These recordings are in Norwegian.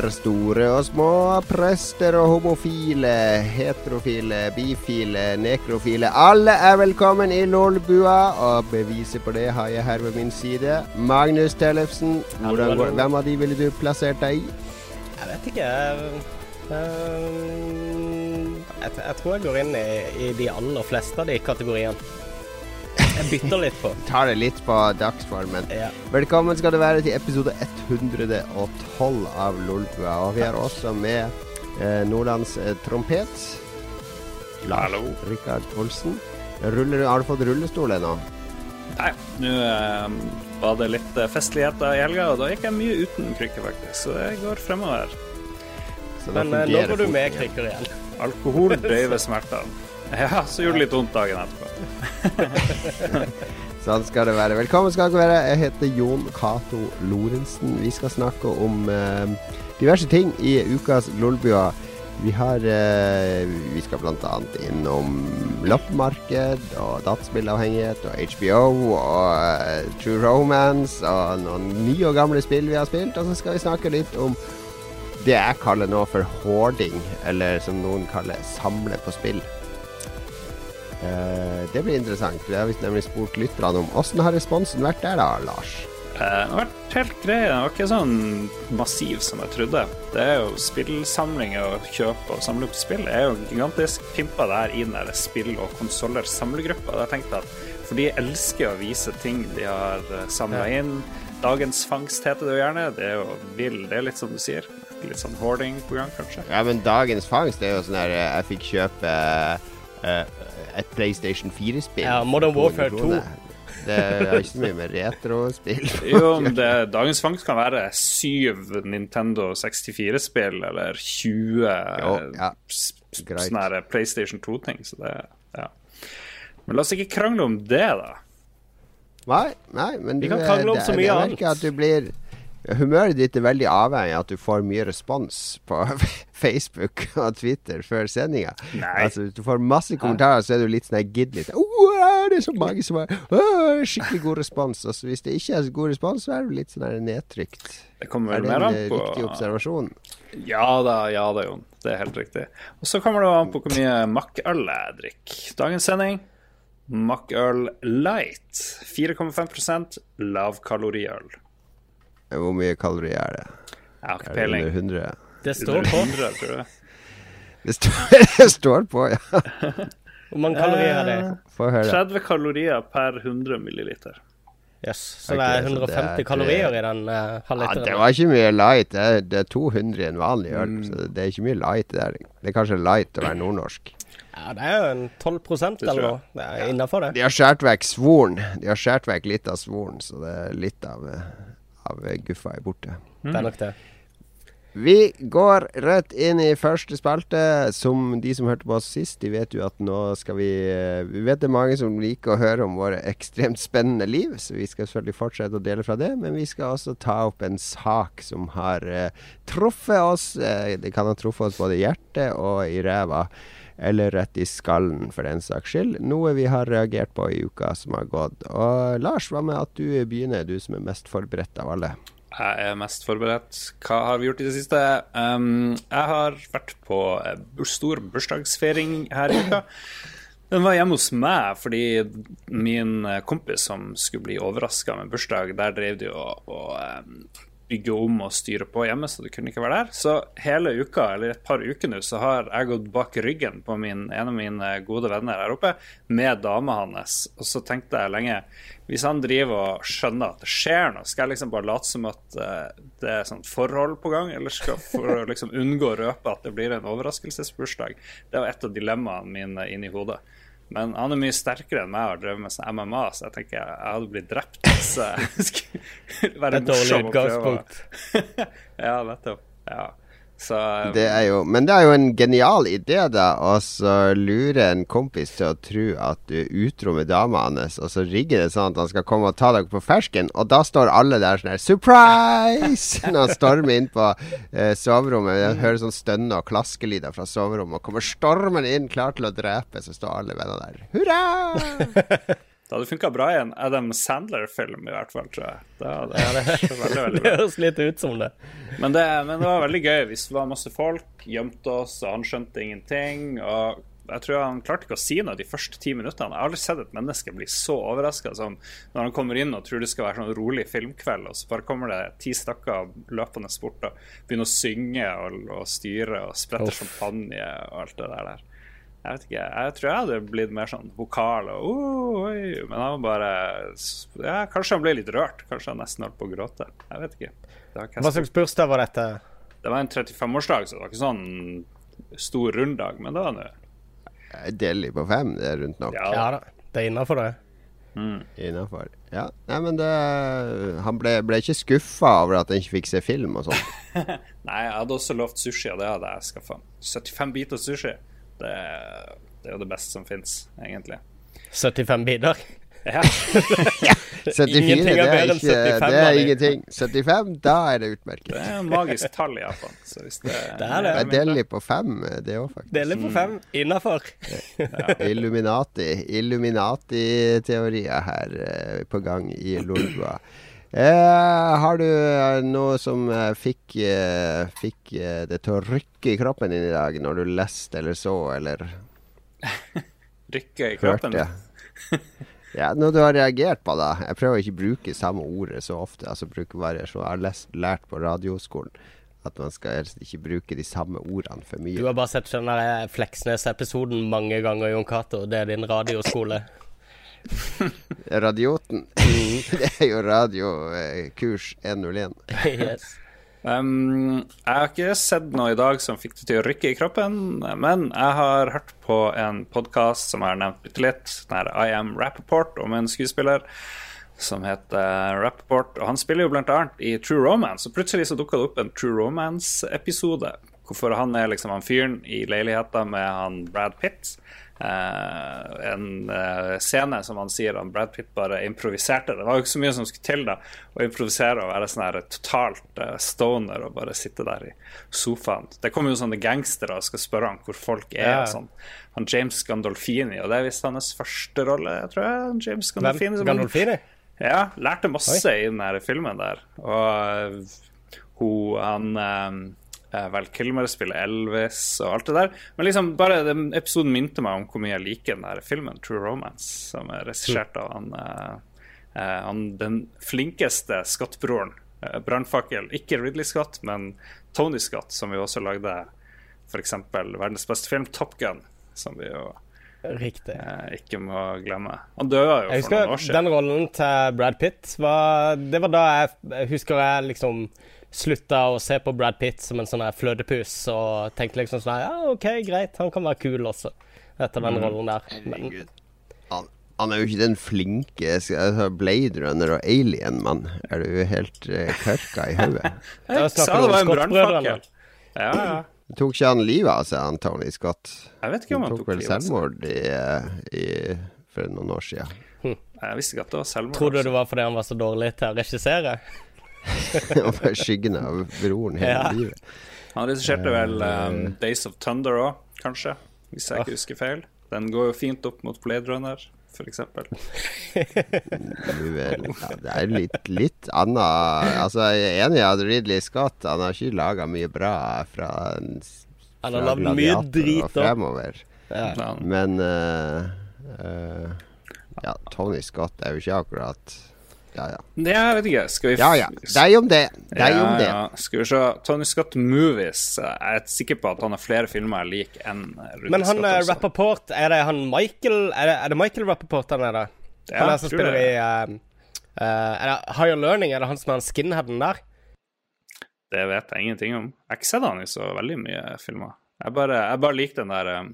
jenter, store og små, prester og homofile, heterofile, bifile, nekrofile. Alle er velkommen i Lolbua, og beviset på det har jeg her ved min side. Magnus Tellefsen, hvordan hvem av de ville du plassert deg i? Jeg vet ikke. Jeg, jeg, jeg tror jeg går inn i, i de aller fleste av de kategoriene. Jeg bytter litt på. Tar det litt på dagsformen. Ja. Velkommen skal det være til episode 112 av Lolbua. Og vi har også med eh, Nordlands eh, trompet. Lars Hallo. Rikard Olsen. Ruller, har du fått rullestol ennå? Nei, nå eh, var det litt eh, festligheter i helga, og da gikk jeg mye uten krykke, faktisk. Så jeg går fremover. Så Men eh, nå får går du med krykker igjen. Alkohol døyver smertene. Ja, så gjorde det litt vondt dagen etterpå. Sånn skal det være. Velkommen skal dere være. Jeg heter Jon Cato Lorentzen. Vi skal snakke om eh, diverse ting i ukas Lolbua. Vi har eh, Vi skal bl.a. innom loppemarked og dataspillavhengighet og HBO og eh, True Romance og noen nye og gamle spill vi har spilt. Og så skal vi snakke litt om det jeg kaller nå for hoarding, eller som noen kaller samle på spill. Eh, det blir interessant. Vi har visst nemlig spurt lytterne om åssen har responsen vært der, da, Lars? Eh, Det har vært helt grei. Den var ikke sånn massiv som jeg trodde. Det er jo spillsamling og kjøp og samle opp spill. Det er jo gigantisk pimpa det her i den der spill- og konsoller samlegruppa. Jeg tenkte at For de elsker å vise ting de har samla Ja. inn. Dagens fangst heter det jo gjerne. Det er jo vill. Det er litt som du sier. Litt sånn hoarding på gang, kanskje. Ja, men dagens fangst er jo sånn her eh, Jeg fikk kjøpe eh, et PlayStation 4-spill. Ja, Modern Warfare 2. Det er ikke så mye med retrospill Jo, men det, dagens fangst kan være syv Nintendo 64-spill eller 20 Jo, ja. sånne PlayStation 2-ting. Så det, ja. Men la oss ikke krangle om det, da. Nei, nei, men Vi du, kan er- krangle om det- så mye Jeg annet. merker at du blir Humøret ditt er veldig avhengig av at du får mye respons på Facebook og Twitter før sendinga. Altså, hvis du får masse kommentarer, så er du litt sånn gidd litt. «Åh, det er så mange som har skikkelig god respons. Altså, hvis det ikke er så god respons, så er du litt sånn nedtrykt. Det kommer Er vel mer mer på Er det en riktig observasjon? Ja da, ja da, Jon. Det er helt riktig. Og så kommer det an på hvor mye makkøl jeg drikker. Dagens sending makkøl light. 4,5% lavkaloriøl. Hvor mye kalori er det? Jeg har ikke Er det under 100? Det står på 100, tror jeg. Det står, det står på, ja. hvor mange kalorier er det. Få høre. 30 kalorier per 100 milliliter. Yes. Så okay, det er 150 det 150 er- kalorier i den uh, Ja, det var ikke mye light. Det er, det er 200 i en vanlig øl. Mm. Så det er ikke mye light det der. Det er kanskje light å være nordnorsk. Ja, det er jo en 12 tror eller noe. Det er innafor det. De har skåret vekk svoren. De har skåret vekk litt av svoren, så det er litt av, eh, av guffa er borte. Det er nok det. Vi går rett inn i første spalte. Som de som hørte på oss sist, de vet jo at nå skal vi eh, Vi vet det er mange som liker å høre om våre ekstremt spennende liv, så vi skal selvfølgelig fortsette å dele fra det. Men vi skal også ta opp en sak som har uh, truffet oss. Uh, det kan ha truffet oss både i hjertet og i ræva. Eller rett i skallen, for den saks skyld. Noe vi har reagert på i uka som har gått. Og Lars, hva med at du begynner, du som er mest forberedt av alle? Jeg er mest forberedt. Hva har vi gjort i det siste? Um, jeg har vært på stor bursdagsfeiring her i uka. Den var hjemme hos meg fordi min kompis som skulle bli overraska med bursdag, der drev de og, og um, bygge om og styre på hjemme, så du kunne ikke være der. Så hele uka, eller et par uker nå, så har jeg gått bak ryggen på min, en av mine gode venner her oppe med dama hans. Og så tenkte jeg lenge Hvis han driver og skjønner at det skjer noe, skal jeg liksom bare late som at eh, det er sånt forhold på gang, eller skal for å liksom unngå å røpe at det blir en overraskelsesbursdag? Det var et av dilemmaene mine inni hodet. Men han er mye sterkere enn meg og har drevet med sånn MMA, så jeg tenker jeg, jeg hadde blitt drept hvis jeg skulle være Det et dårlig morsom og prøve ja, nettopp. Ja. Så um, Det er jo, men det er jo en genial idé, da, å så lure en kompis til å tro at du er utro med dama hans, og så rigger det sånn at han skal komme og ta deg på fersken, og da står alle der sånn her Surprise! Når han stormer inn på eh, soverommet. Jeg hører sånn stønne og klaskelyder fra soverommet, og kommer stormende inn klar til å drepe, så står alle vennene der. Hurra! Det hadde funka bra i en Adam Sandler-film, i hvert fall, tror jeg. Det hadde vært veldig, veldig Det høres litt ut som det. Men det, men det var veldig gøy Vi var masse folk, gjemte oss, og han skjønte ingenting. Og jeg tror han klarte ikke å si noe de første ti minuttene. Jeg har aldri sett et menneske bli så overraska som når han kommer inn og tror det skal være sånn rolig filmkveld, og så bare kommer det ti stakker løpende bort og begynner å synge og, og styre og sprette champagne og alt det der. Jeg vet ikke, jeg tror jeg hadde blitt mer sånn vokal og «Oh, oi, Men han var bare ja, Kanskje han ble litt rørt. Kanskje han nesten holdt på å gråte. Jeg vet ikke. Hva slags bursdag var dette? det var en 35-årsdag, så det var ikke sånn stor runddag, men det var nå Delig på fem, det er rundt nok. ja, Ja da, det er innafor det. Innafor. Ja. Nei, men det Han ble, ble ikke skuffa over at han ikke fikk se film og sånn. Nei, jeg hadde også lovt sushi, og det hadde jeg skaffa. 75 biter sushi. Det, det er jo det beste som fins, egentlig. 75 biler? Ja. 74, Ingenting det er er, bedre enn ikke, 75 det er ingenting. 75, da er det utmerket. Det er et magisk tall i Japan. Så hvis det, Det er det. Det delig på fem, det òg, faktisk. Deler på fem. Innafor. Illuminati. Illuminati-teorier her eh, på gang i Lolbua. Eh, har du eh, noe som eh, fikk, eh, fikk eh, det til å rykke i kroppen din i dag, når du leste eller så eller Rykke i kroppen hørte? Ja, Noe du har reagert på, da. Jeg prøver ikke å bruke samme ordet så ofte. Altså bruke variasjon. Jeg har lest, lært på radioskolen at man skal helst ikke bruke de samme ordene for mye. Du har bare sett Fleksnes-episoden mange ganger, Jon Cato. Det er din radioskole. Radioten. det er jo radiokurs 101. yes. Um, jeg har ikke sett noe i dag som fikk det til å rykke i kroppen, men jeg har hørt på en podkast som jeg har nevnt bitte litt, den her I Am Rappaport, om en skuespiller som heter Rappaport. Og han spiller jo blant annet i True Romance, og plutselig så dukka det opp en True Romance-episode. Hvorfor han er liksom han fyren i leiligheta med han Brad Pitt. Eh, en eh, scene som han sier han Brad Pitt bare improviserte. Det var jo ikke så mye som skulle til da å improvisere og være sånn her totalt eh, stoner og bare sitte der i sofaen. Det kommer jo sånne gangstere og skal spørre han hvor folk er. Ja. sånn. Han James Gandolfini, og det er visst hans første rolle, tror jeg. James Gandolfini. Som- Gandolfini? ja, lærte masse i den her filmen der. Og hun, han øh, Vel Kilmer spiller Elvis og alt det der. Men liksom bare den episoden minte meg om hvor mye jeg liker den der filmen, True Romance, som er regissert av han, øh, han den flinkeste skattbroren. Uh, Brannfakkel. Ikke Ridley Scott, men Tony Scott, som vi også lagde f.eks. verdens beste film, Top Gun, som vi jo Riktig. øh, ikke må glemme. Han døde jo Jeg for noen år siden. den rollen til Brad Pitt var, Det var da jeg, jeg husker jeg liksom slutta å se på Brad Pitt som en sånn her flødepus og tenkte liksom sånn her, Ja, OK, greit, han kan være kul også, etter den rollen der. Men Han, han er jo ikke den flinke Blade Runner og Alien-mann. Er du helt uh, kørka i hodet? Jeg sa det var en brannfakkel. Ja, ja. Tok ikke han livet av seg, han Tony Scott? Jeg vet ikke om Han tok tok vel selvmord i, eh, i, for noen år siden. Jeg visste ikke at det var selvmord. Tror du altså. det var fordi han var så dårlig til å regissere? Og var skyggen av broren hele Ja. livet. Han regisserte vel um, Days of Thunder òg, kanskje, hvis jeg ikke husker feil. Den går jo fint opp mot Blade Runner, f.eks. Ja, det er litt, litt annet Altså, jeg er enig i at Ridley Scott Han har ikke laga mye bra fra, Han har fra mye Gladiator drit og fremover. Ja. Men uh, uh, Ja, Tony Scott er jo ikke akkurat Ja, ja. Det, jeg vet ikke. Skal vi Ja, ja. Deg om det. Deg om det. Ja, Skal vi se. Tony Scott Movies. Jeg er sikker på at han har flere filmer jeg liker enn Rune Men han Scott. uh, også. Rappaport, er det han Michael Er det, er det Michael Rappaport han er det? Ja, han er som spiller det. i uh, uh, Er det Higher Learning? Er det han som er han skinheaden der? Det vet jeg ingenting om. Jeg har ikke sett han i så veldig mye filmer. Jeg bare, jeg bare liker den der um,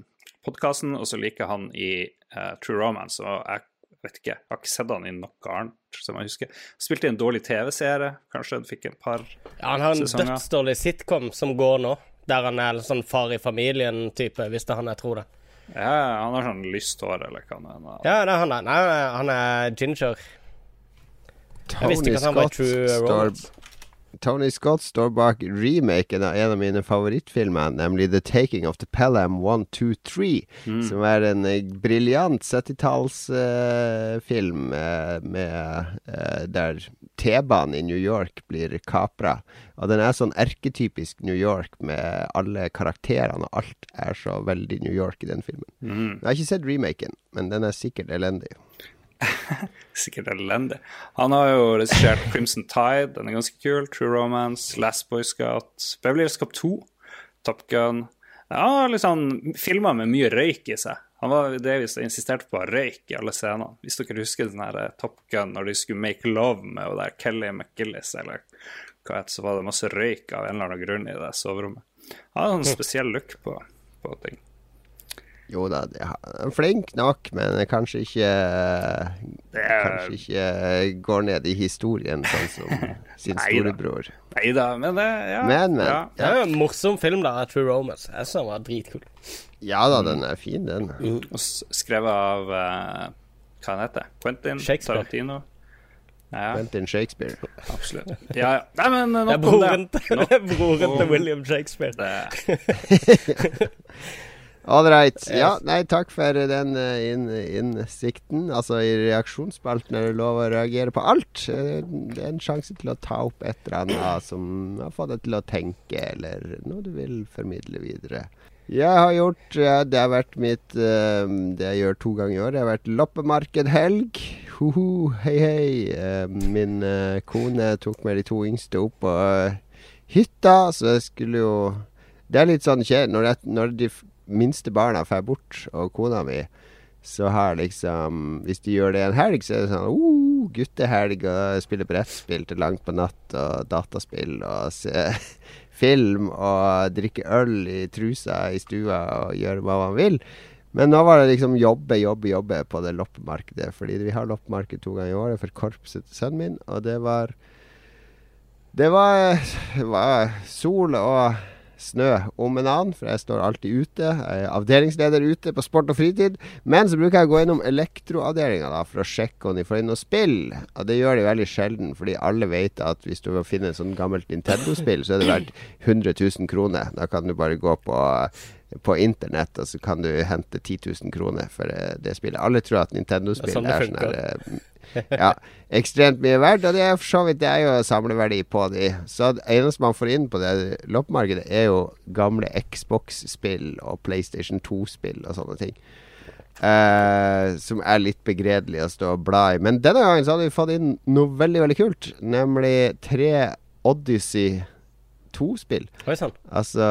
podkasten, og så liker jeg han i uh, True Romance. Og jeg vet ikke, jeg har ikke sett han i noe annet som jeg husker. Spilte i en dårlig TV-serie, kanskje. han Fikk et par Ja, han har en Sesonger. dødsdårlig sitcom som går nå, der han er en sånn far i familien-type, hvis det er han jeg tror det. Ja, han har sånn lyst hår, eller hva det er. Ja, det er han. Nei, han er ginger. Jeg visste Tony ikke at han var Scott Romance. Tony Scott står bak remaken av en av mine favorittfilmer, nemlig The Taking of the Pelham 123, mm. Som er en eh, briljant 70-tallsfilm eh, med eh, der T-banen i New York blir kapra. Og den er sånn erketypisk New York med alle karakterene, og alt er så veldig New York i den filmen. Jeg har ikke sett remaken, men den er sikkert elendig. Sikkert elendig. Han har jo regissert Crimson Tide, den er ganske kul. True Romance, Last Boy Scout, Beverly Hills Cop 2, Top Gun. Ja, liksom filmer med mye røyk i seg. Han var det vi insisterte på røyk i alle scenene. Hvis dere husker den her eh, Top Gun når de skulle make love med der Kelly McGillis, eller hva het, så var det masse røyk av en eller annen grunn i det soverommet. Han har en spesiell look på, på ting. Jo da, det er flink nok, men kanskje ikke Det er Kanskje ikke går ned i historien sånn som sin Neida. storebror. Nei da, men det ja, Men, men. Ja. Det er jo en morsom film, da. True Romance. Jeg synes den var dritkul. Ja da, den er fin, den. Mm. skrevet av uh, Hva han heter Quentin Shakespeare. Tarantino? Ja, Quentin Shakespeare. absolutt. Ja, ja. Nei, men Det nok om det. broren til William Shakespeare. det. All right. Ja, nei, takk for den eh, inn, innsikten. Altså, i reaksjonsspalten er det lov å reagere på alt. Eh, Det er en sjanse til å ta opp et eller annet som har fått deg til å tenke, eller noe du vil formidle videre. Jeg har gjort Det har vært mitt eh, Det jeg gjør to ganger i år. Det har vært loppemarkedhelg. Hoho, hei, hei. Eh, min eh, kone tok med de to yngste opp på eh, hytta, så jeg skulle jo Det er litt sånn kjedelig når, når de minste barna drar bort, og kona mi så har liksom Hvis de gjør det en helg, så er det sånn oh, guttehelg og spille brettspill til langt på natt og dataspill og se film og drikke øl i trusa i stua og gjøre hva man vil. Men nå var det liksom jobbe, jobbe, jobbe på det loppemarkedet. Fordi vi har loppemarked to ganger i året for korpset til sønnen min, og det var Det var, var sol og snø om en annen, for jeg står alltid ute. Jeg er avdelingsleder ute på sport og fritid. Men så bruker jeg å gå innom elektroavdelinga for å sjekke om de får inn noe spill. Og det gjør de veldig sjelden, fordi alle vet at hvis du vil finne et sånt gammelt Nintendo-spill, så er det verdt 100 000 kroner. Da kan du bare gå på på internett, og så kan du hente 10 000 kroner for eh, det spillet. Alle tror at Nintendo-spill er sånn er sånn her ja, ekstremt mye verdt. Og det er for så vidt Det er jo samleverdi på de. Så det eneste man får inn på det loppemarkedet, er jo gamle Xbox-spill og PlayStation 2-spill og sånne ting. Eh, som er litt begredelig å stå og bla i. Men denne gangen så hadde vi fått inn noe veldig, veldig kult. Nemlig tre Odyssey 2-spill. Altså,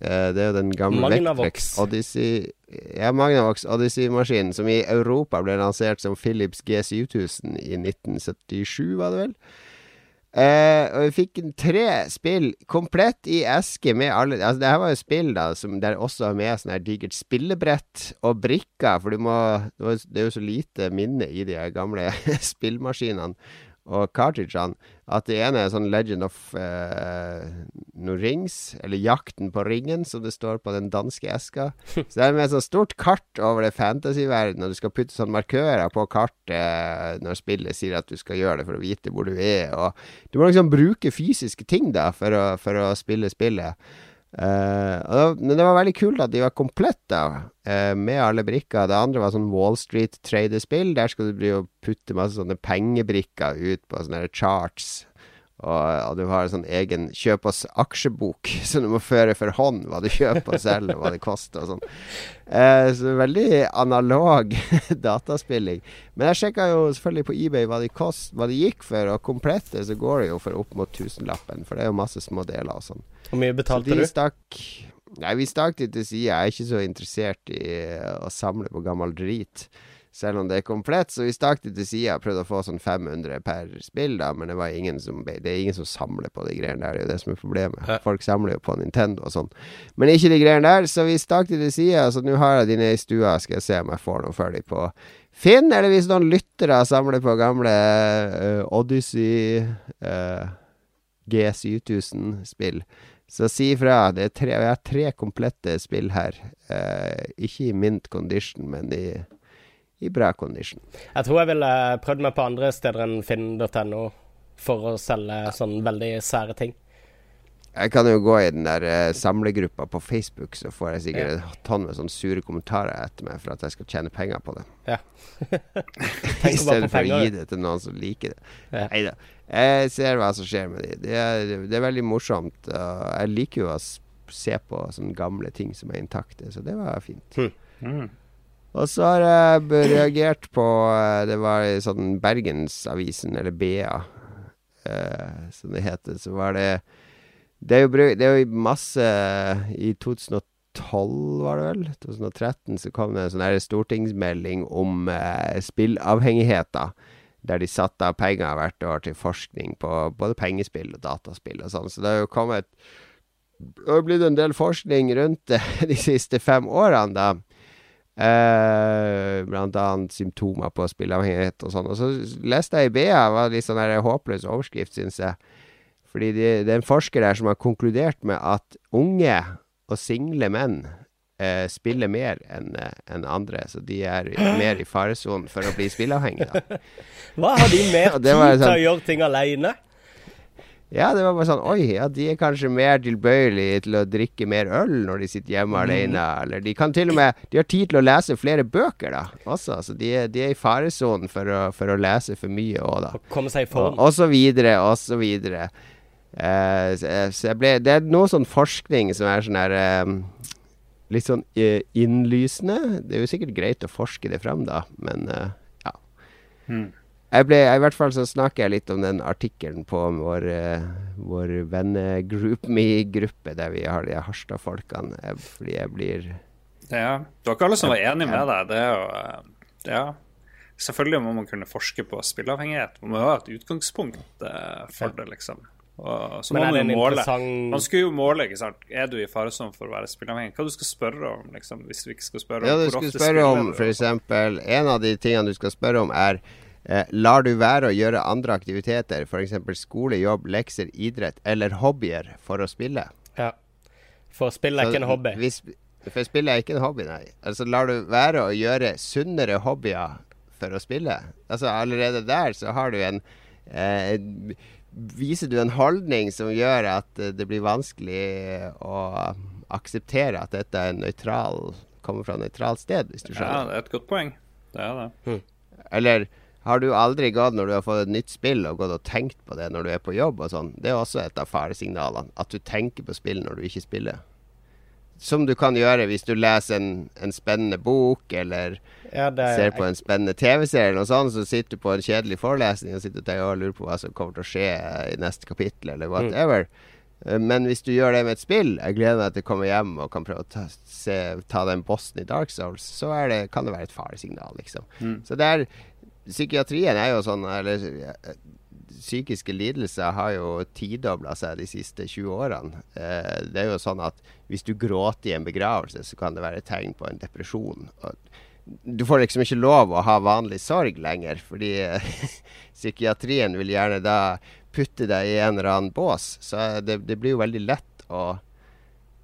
eh, det er jo den gamle Magnavox. Odyssey Ja, Magnavox Odyssey-maskinen, som i Europa ble lansert som Philips G7000 i 1977, var det vel? Eh, og vi fikk tre spill komplett i eske med alle Altså, det her var jo spill da som der også har med sånn her digert spillebrett og brikker, for du må Det er jo så lite minne i de gamle spillmaskinene og cartridgene at det ene er sånn Legend of eh, noe rings, eller Jakten på ringen, som det står på den danske eska. Så det er med et sånt stort kart over det fantasyverdenen, og du skal putte sånn markører på kartet når spillet sier at du skal gjøre det for å vite hvor du er. Og du må liksom bruke fysiske ting da for å, for å spille spillet. Da, men det var veldig kult at de var komplette, eh, med alle brikker. Det andre var sånn Wall Street traderspill. Der skal du bli putte masse sånne pengebrikker ut på sånne charts. Og, du har en sånn egen kjøp oss aksjebok, så du må føre for hånd hva du kjøper og selger, hva det koster og sånn. Eh, så veldig analog dataspilling. Men jeg sjekka jo selvfølgelig på eBay hva de, kost, hva de gikk for, og komplette så går det jo for opp mot tusenlappen, for det er jo masse små deler og sånn. Hvor mye betalte du? stakk Nei, vi stakk det til sida. Jeg er ikke så interessert i å samle på gammel drit. Selv om det er komplett, så vi stakk det til sida og prøvde å få sånn 500 per spill, da, men det var ingen som Det er ingen som samler på de greiene der, det er jo det som er problemet. Folk samler jo på Nintendo og sånn. Men ikke de greiene der, så vi stakk det til sida, så nå har jeg de nede i stua, skal jeg se om jeg får noe for de på Finn, eller hvis noen lyttere samler på gamle uh, Odyssey uh, G7000-spill. Så si ifra. Det tre, jeg har tre komplette spill her. Eh, ikke i mint condition, men i, i bra condition. Jeg tror jeg ville prøvd meg på andre steder enn finn.no. for å selge sånn veldig sære ting. Jeg kan jo gå i den der uh, samlegruppa på Facebook, så får jeg sikkert ja. et tonn med sånne sure kommentarer etter meg for at jeg skal tjene penger på det. Ja. I stedet for å gi det til noen som liker det. Ja. Nei da. Jeg ser hva som skjer med de. Det er, det er veldig morsomt. Og jeg liker jo å se på sånne gamle ting som er intakte, så det var fint. Mm. Mm. Og så har jeg reagert på eh, Det var i sånn Bergensavisen, eller BA, uh, som det heter. Så var det det er, jo, det er jo masse I 2012, var det vel? 2013 så kom det en sånn stortingsmelding om eh, spillavhengigheter. Der de satte av penger hvert år til forskning på både pengespill og dataspill og sånn. Så det har jo kommet Det har blitt en del forskning rundt det de siste fem årene, da. Eh, blant annet symptomer på spillavhengighet og sånn. Og så leste jeg i BA, var litt sånn håpløs overskrift, syns jeg fordi det, det, er en forsker der som har konkludert med at unge og single menn uh, spiller mer enn uh, en andre. Så de er mer i faresonen for å bli spilleavhengige. Hva, har de mer tid til sånn, å gjøre ting aleine? Ja, det var bare sånn Oi, ja, de er kanskje mer tilbøyelige til å drikke mer øl når de sitter hjemme mm. alene. Eller de kan til og med De har tid til å lese flere bøker, da. Også. Så de, de er i faresonen for, for, å lese for mye òg, da. Og komme seg i form. Og, og så videre, og så videre. Uh, så, ble, det er noe sånn forskning som er sånn her um, Litt sånn uh, innlysende. Det er jo sikkert greit å forske det fram, da, men uh, ja. Hmm. Jeg ble, I hvert fall så snakker jeg litt om den artikkelen på vår, vår venne-GroupMe-gruppe, der vi har de Harstad-folkene, fordi jeg blir Ja. Det var ikke alle som var enig med deg. Det er jo Ja. Selvfølgelig må man kunne forske på spilleavhengighet. Man må jo ha et utgangspunkt for det, liksom. Og så må man jo måle. Man skulle jo måle, ikke sant. Er du i faresonen for å være spilleavhengig? Hva du skal spørre om, liksom, hvis du ikke skal spørre om ja, du skal spørre om, for eksempel, En av de tingene du skal spørre om, er eh, Lar du være å gjøre andre aktiviteter, f.eks. skole, jobb, lekser, idrett eller hobbyer, for å spille? Ja. For spill er ikke en hobby. Hvis, for spill er ikke en hobby, nei. Altså, lar du være å gjøre sunnere hobbyer for å spille? Altså, allerede der så har du en eh, viser du en holdning som gjør at det blir vanskelig å akseptere at dette er nøytral, kommer fra et nøytralt sted, hvis du skjønner? Ja, det er et godt poeng. Det er det. Hm. Eller har du aldri gått når du har fått et nytt spill og gått og tenkt på det når du er på jobb og sånn? Det er også et av faresignalene. At du tenker på spill når du ikke spiller. Som du kan gjøre hvis du leser en, en spennende bok, eller ja, er, ser på en spennende TV-serie, eller noe sånt, så sitter du på en kjedelig forelesning og sitter og tenker, lurer på hva som kommer til å skje i neste kapittel, eller whatever. Mm. Men hvis du gjør det med et spill Jeg gleder meg til å komme hjem og kan prøve å ta, se, ta den bossen i Dark Souls. Så det, kan det være et faresignal, liksom. Mm. Så det er Psykiatrien er jo sånn Eller psykiske lidelser har jo tidobla seg de siste 20 årene. Eh, det er jo sånn at hvis du gråter i en begravelse, så kan det være tegn på en depresjon. du får liksom ikke lov å ha vanlig sorg lenger, fordi eh, psykiatrien vil gjerne da putte deg i en eller annen bås. Så det, det blir jo veldig lett å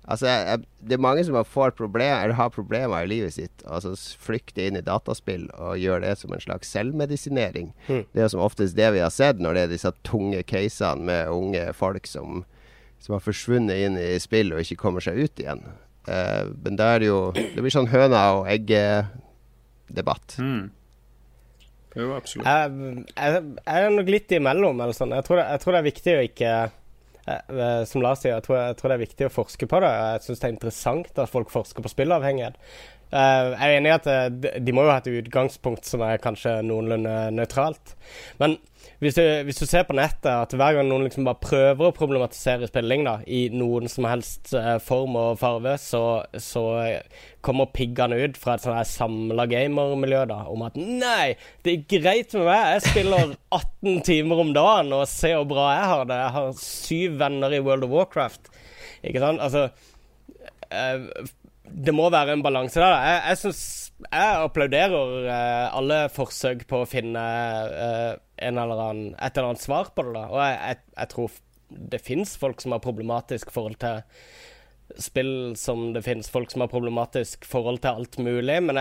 Altså, jeg, det er mange som har, problem, har problemer i livet sitt, og så flykter inn i dataspill og gjør det som en slags selvmedisinering. Mm. Det er jo som oftest det vi har sett når det er disse tunge casene med unge folk som, som, har forsvunnet inn i spill og ikke kommer seg ut igjen. Uh, men da er det jo Det blir sånn høna og egget-debatt. Mm. Jo, absolutt. Jeg, jeg, jeg, er nok litt imellom. Eller sånn. jeg, tror det, jeg tror det er viktig å ikke som Lars sier, jeg tror, jeg tror, det er viktig å forske på det. Jeg syns det er interessant at folk forsker på spillavhengighet. Uh, jeg er enig i at de, de må jo ha et utgangspunkt som er kanskje noenlunde nøytralt. Men hvis du, hvis du, ser på nettet at hver gang noen liksom bare prøver å problematisere spilling da, i noen som helst uh, form og farve, så, så kommer piggene ut fra et sånt samla gamermiljø da, om at nei, det er greit med meg, jeg spiller 18 timer om dagen, og se hvor bra jeg har det. Jeg har syv venner i World of Warcraft. Ikke sant? Altså uh, Det må være en balanse der. Jeg, jeg synes jeg applauderer uh, alle forsøk på å finne uh, eller annen, et eller annet svar på det. da. Og jeg, jeg, jeg tror det fins folk som har problematisk forhold til spill, som det fins folk som har problematisk forhold til alt mulig. Men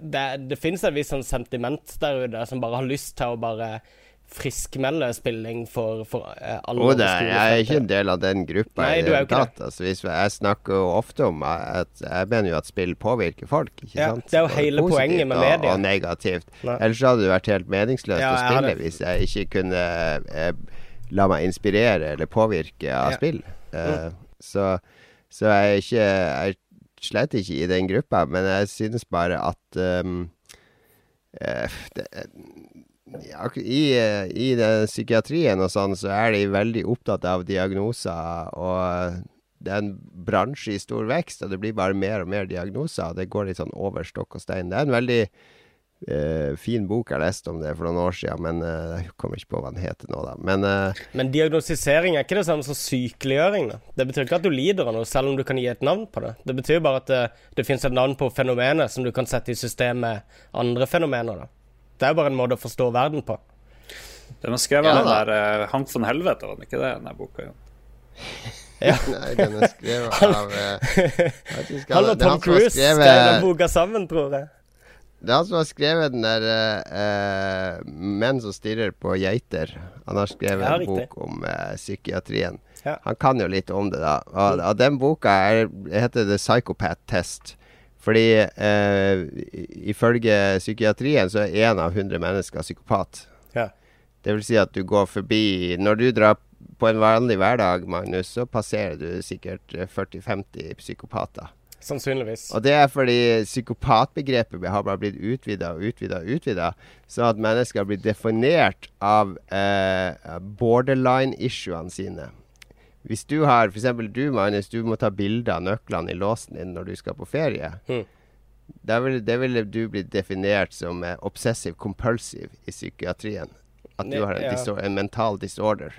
det, det fins et visst sånn sentiment der ute som bare har lyst til å bare friskmelde spilling for, for eh, alle oh, det, jeg er ikke en del av den gruppa Nei, i det hele tatt. Altså, jeg snakker jo ofte om at jeg mener jo at spill påvirker folk, ikke Ja, sant? det er jo hele positivt poenget med og, media. Og negativt. Nei. Ellers hadde det vært helt meningsløst Ja, å spille hadde- hvis jeg ikke kunne eh, la meg inspirere eller påvirke av Ja. spill. Eh, så, så jeg er ikke Jeg er slett ikke i den gruppa, men jeg synes bare at um, eh, det, ja, i, eh, I psykiatrien og sånn, så er de veldig opptatt av diagnoser. Og det er en bransje i stor vekst, og det blir bare mer og mer diagnoser. Og det går litt sånn over stokk og stein. Det er en veldig eh, fin bok jeg leste om det for noen år siden, men eh, jeg kommer ikke på hva den heter nå, da. Men eh, Men diagnostisering er ikke det samme som sykeliggjøring. Da. Det betyr ikke at du lider av noe, selv om du kan gi et navn på det. Det betyr bare at det, det finnes et navn på fenomenet som du kan sette i system med andre fenomener. Da. Det er jo bare en måte å forstå verden på. Den er skrevet av ja, den der uh, Hank von Helvete, var den ikke det? Den der boka, ja. Nei, den er skrevet av uh, Han og Tom Cruise skrev den boka sammen, tror jeg. Det er han som har skrevet den der uh, 'Menn som stirrer på geiter'. Han har skrevet Ja, en bok om uh, psykiatrien. Ja. Han kan jo litt om det, da. Og, og den boka er, heter The Psychopath Test. Fordi eh, ifølge psykiatrien så er én av 100 mennesker psykopat. Ja. Det vil si at du går forbi Når du drar på en vanlig hverdag, Magnus, så passerer du sikkert eh, 40-50 psykopater. Sannsynligvis. Og det er fordi psykopatbegrepet har bare blitt utvida og utvida og utvida, så at mennesker blir definert av eh, borderline-issuene sine. Hvis du har f.eks. du, Magnus, du må ta bilde av nøklene i låsen din når du skal på ferie. Mm. Da vil, det ville du blitt definert som eh, obsessive compulsive i psykiatrien. At du har en, en mental disorder.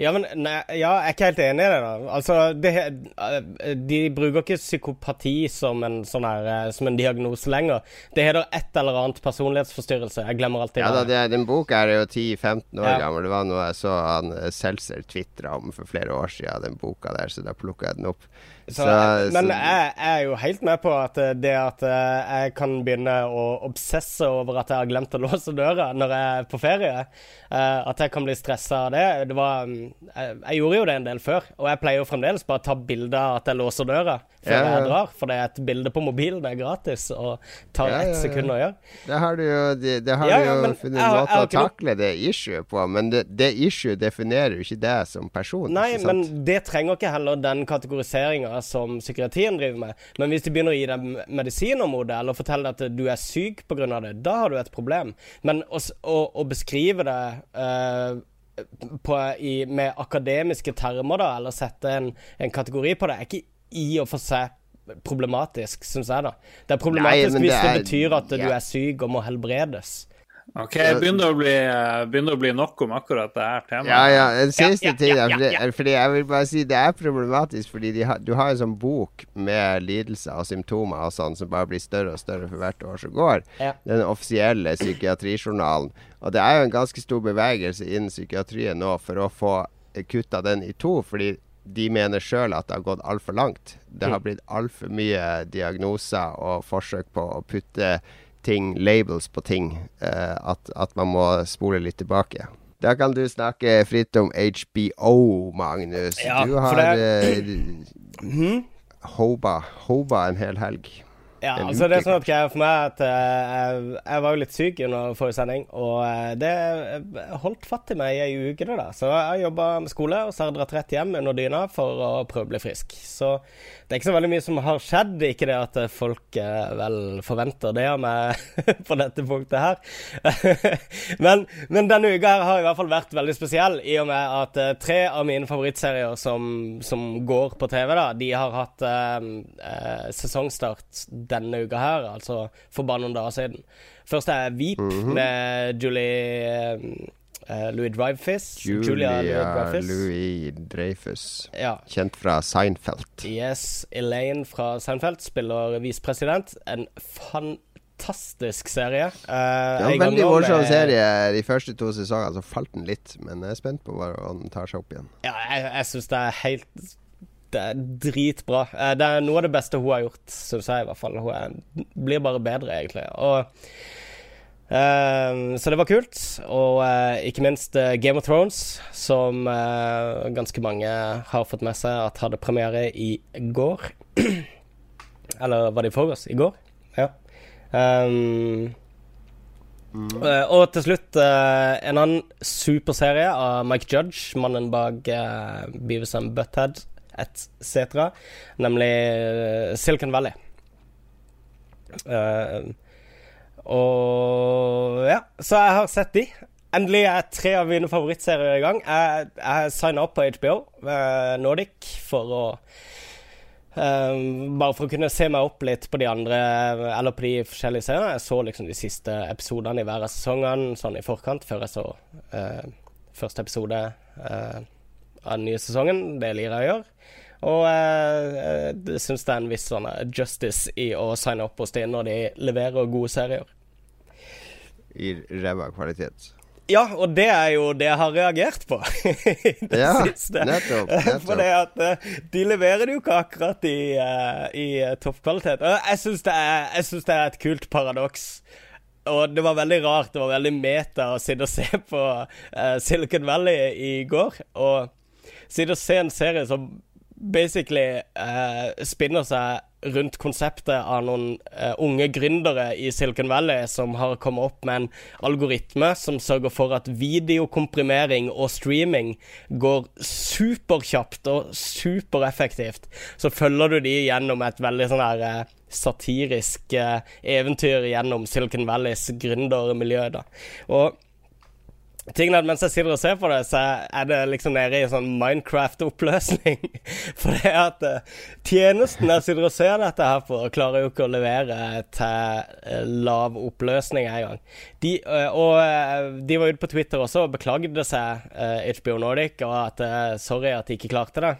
Ja, men nei, ja, jeg er ikke helt enig i det. da Altså, det, eh, De bruker ikke psykopati som en, sånn her, eh, som en diagnose lenger. Det heter et eller annet personlighetsforstyrrelse. Jeg glemmer alltid Ja da, det, Den boka er jo 10-15 år Ja. gammel. Det var noe jeg så han eh, Seltzer tvitra om for flere år siden, den boka der, så da plukka jeg den opp. Så, Så- men jeg, jeg er jo helt med på at eh, det at eh, jeg kan begynne å obsesse over at jeg har glemt å låse døra når jeg er på ferie, eh, at jeg kan bli stressa av det det var, mm, jeg, jeg gjorde jo det en del før, og jeg pleier jo fremdeles bare å ta bilde av at jeg låser døra før Ja, ja. jeg drar, for det er et bilde på mobilen, det er gratis og tar Ja, ett sekund å gjøre. Det har du jo, det, det har du jo funnet en måte å takle det issue på, men det, det issue definerer jo ikke deg som person. Nei, men det trenger ikke heller den kategoriseringa som psykiatrien driver med. Men hvis de begynner å gi deg medisiner mot det, eller fortelle at du er syk pga. det, da har du et problem. Men å, å, å beskrive det uh, på, i, med akademiske termer, da, eller sette en, en kategori på det, er ikke i og for seg problematisk, syns jeg, da. Det er problematisk men hvis det det, er- betyr at du er syk og må helbredes. OK, begynner å bli, begynner å bli nok om akkurat det her temaet. Ja, ja, en siste ja, ting. ja, fordi, ja. fordi jeg vil bare si Det er problematisk, fordi de har, du har en sånn bok med lidelser og symptomer og sånn som bare blir større og større for hvert år som går. Ja. Den offisielle psykiatrijournalen. Og det er jo en ganske stor bevegelse innen psykiatrien nå for å få kutta den i to, fordi de mener sjøl at det har gått altfor langt. Det har blitt altfor mye diagnoser og forsøk på å putte ting, labels på ting, eh, at, at man må spole litt tilbake. Da kan du snakke fritt om HBO, Magnus. Ja, du har det- eh, hoba, hoba en hel helg. Ja, En altså det er sånn at greia for meg at eh, jeg, jeg var jo litt syk under forrige sending, og eh, det eh, holdt fatt i meg i ei uke, da. Så jeg jobba med skole, og så har jeg dratt rett hjem under dyna for å prøve å bli frisk. Så det er ikke så veldig mye som har skjedd. Ikke det at folk vel forventer det av meg på dette punktet her. men, men denne uka her har i hvert fall vært veldig spesiell, i og med at tre av mine favorittserier som, som går på TV, da, de har hatt eh, sesongstart denne uka her, altså for bare noen dager siden. Først er Veep med Julie eh, Louis Dreyfus. Julia Louis-Dreyfus. Louis Dreyfus. Ja. Kjent fra Seinfeld. Yes, Elaine fra Seinfeld spiller visepresident. En fantastisk serie. Uh, Det var en veldig morsom serie de første to sesongene, så falt den litt. Men jeg er spent på hva den tar seg opp igjen. Ja, jeg, jeg syns det er helt Det er dritbra. Eh, Det er noe av det beste hun har gjort, syns jeg i hvert fall. Hun er, blir bare bedre, egentlig. Og Uh, så det var kult. Og uh, ikke minst uh, Game of Thrones, som ganske mange har fått med seg at hadde premiere i går. Eller var det i forgårs? I går? Ja. Um, mm. og til slutt en annen superserie av Mike Judge, mannen bak uh, Beavis and Butthead etc., nemlig Silicon Valley. Uh, og ja, så jeg har sett de. Endelig er tre av mine favorittserier i gang. Jeg, jeg signa opp på HBO uh, Nordic for å um, Bare for å kunne se meg opp litt på de andre, eller på de forskjellige seriene. Jeg så liksom de siste episodene i hver av sesongene sånn i forkant, før jeg så uh, første episode av den nye sesongen. Det liker jeg å gjøre. Og jeg uh, syns det er en viss sånn justice i å signe opp hos dem når de leverer gode serier. I ræva kvalitet. Ja, og det er jo det jeg har reagert på i det ja, siste. Nettopp, nettopp. For det at uh, de leverer det jo ikke akkurat i, uh, i toppkvalitet. Og jeg syns det, det, er et kult paradoks. Og det var veldig rart, det var veldig meta å sitte og se på Silicon Valley i går. Og sitte og se en serie som basically uh, spinner seg rundt konseptet av noen uh, unge gründere i Silicon Valley som har kommet opp med en algoritme som sørger for at videokomprimering og streaming går superkjapt og supereffektivt. Så følger du de gjennom et veldig sånn her uh, satirisk eventyr gjennom Silicon Valleys gründermiljø. da. Og Tingen at Mens jeg sitter og ser på det, så er det liksom nede i sånn Minecraft-oppløsning. For det er at uh, tjenesten jeg sitter og ser dette her på, klarer jo ikke å levere til uh, lav oppløsning engang. De, uh, og de var ute på Twitter også og beklagde seg, HBO Nordic, og at sorry at de ikke klarte det.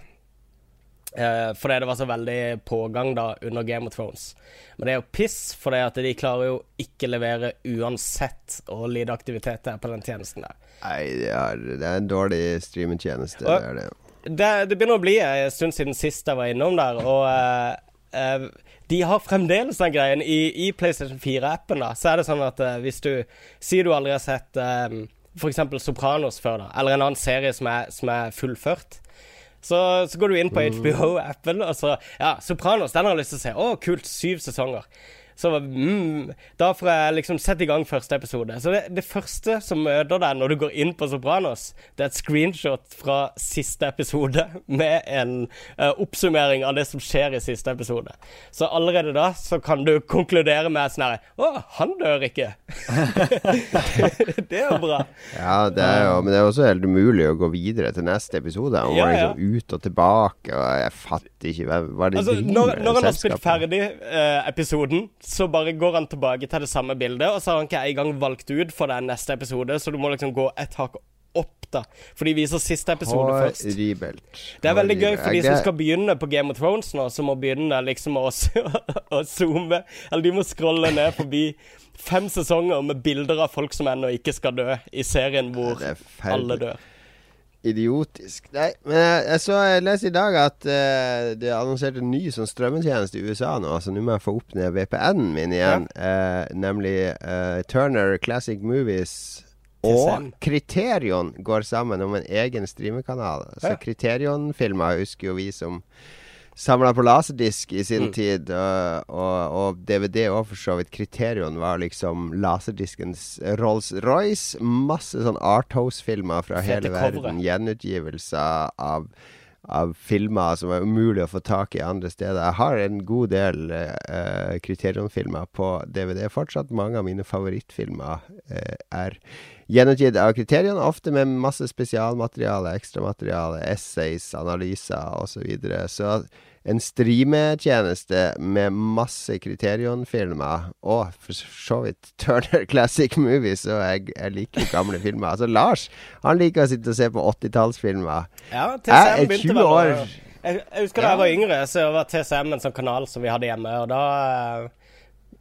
Uh, fordi det var så veldig pågang da under Game of Thrones. Men det er jo piss, for de klarer jo ikke levere uansett å lide aktivitet det er på den tjenesten der. Nei, det er, det er en dårlig streamingtjeneste. Det, er det. det, det begynner å bli en stund siden sist jeg var innom der, og uh, uh, de har fremdeles den greien. I, i PlayStation 4-appen da, så er det sånn at hvis du sier du aldri har sett um, f.eks. Sopranos før, da, eller en annen serie som er, som er fullført så, så, går du inn på HBO-appen, og så Ja, Sopranos, den har jeg lyst til å se. Å, kult. Syv sesonger. Så mm, da får jeg liksom sette i gang første episode. Så det, det, første som møter deg når du går inn på Sopranos, det er et screenshot fra siste episode med en uh, oppsummering av det som skjer i siste episode. Så allerede da så kan du konkludere med sånn herre Å, han dør ikke. det er jo bra. Ja, det er jo, men det er også helt umulig å gå videre til neste episode. Han ja, ja. liksom ut og tilbake, og jeg fatter ikke hva, hva det altså, når, når han har spilt ferdig uh, episoden så bare går han tilbake til det samme bildet, og så har han ikke engang valgt ut for den neste episode, så du må liksom gå et hakk opp, da. For de viser siste episode først. Horribelt. Det er veldig gøy for de som skal begynne på Game of Thrones nå, som må begynne liksom å, å zoome. Eller de må scrolle ned forbi fem sesonger med bilder av folk som ennå ikke skal dø, i serien hvor alle dør idiotisk. Nei, men jeg, jeg så jeg leste i dag at uh, det er annonsert en ny sånn strømmetjeneste i USA nå, så nå må jeg få opp ned VPN-en min igjen. Ja. Uh, nemlig uh, Turner Classic Movies. Og Kriterion går sammen om en egen streamekanal. Så ja. Kriterion-filmer husker jo vi som samla på laserdisk i sin mm. tid, og, og, og DVD òg, for så vidt. Kriterion var liksom laserdiskens Rolls-Royce. Masse sånn Arthouse-filmer fra Fete hele verden. Gjenutgivelser av av filmer som er umulig å få tak i andre steder. Jeg har en god del uh, Kriterion-filmer på DVD fortsatt. Mange av mine favorittfilmer uh, er gjennomgitt av kriteriene, ofte med masse spesialmateriale, ekstramateriale, essays, analyser osv. Så, videre. så en streametjeneste med masse Kriterion-filmer, og for så vidt Turner Classic Movies, og jeg, jeg liker gamle filmer. Altså, Lars han liker å sitte og se på 80-tallsfilmer. Ja, TCM begynte vel år jeg, jeg, husker da jeg var yngre, så var TCM en sånn kanal som vi hadde hjemme, og da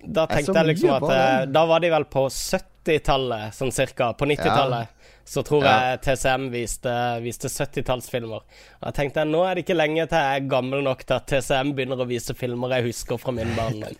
da tenkte jeg liksom at eh, Da var de vel på 70 80-tallet, sånn cirka. På 90-tallet. Så tror Ja. jeg TCM viste, viste 70-tallsfilmer. Og jeg tenkte nå er det ikke lenge til jeg er gammel nok til at TCM begynner å vise filmer jeg husker fra min barndom.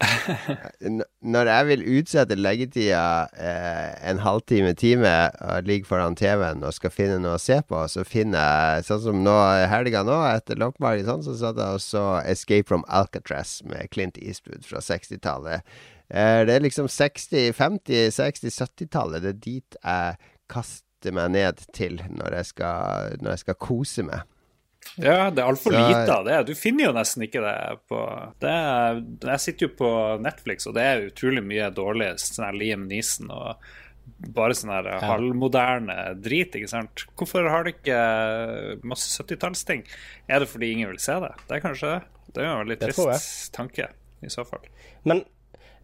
Når jeg vil utsette leggetida eh, en halvtime, time, og ligger foran TV-en og skal finne noe å se på, så finner jeg Sånn som nå i helga nå, etter loppmarked, sånn, så satt jeg og så Escape from Alcatraz med Clint Eastwood fra 60-tallet. Eh, det er liksom 60-, 50-, 60-, 70-tallet. Det er dit jeg kaster meg ned til når jeg skal, når jeg skal kose meg. Ja, det er altfor lite av det. Du finner jo nesten ikke det på det er, Jeg sitter jo på Netflix, og det er utrolig mye dårlig sånn her Liam Neeson og bare sånn her halvmoderne drit, ikke sant. Hvorfor har du ikke masse 70-tallsting? Er det fordi ingen vil se det? Det er kanskje det. Det er jo en veldig trist tanke, i så fall. Men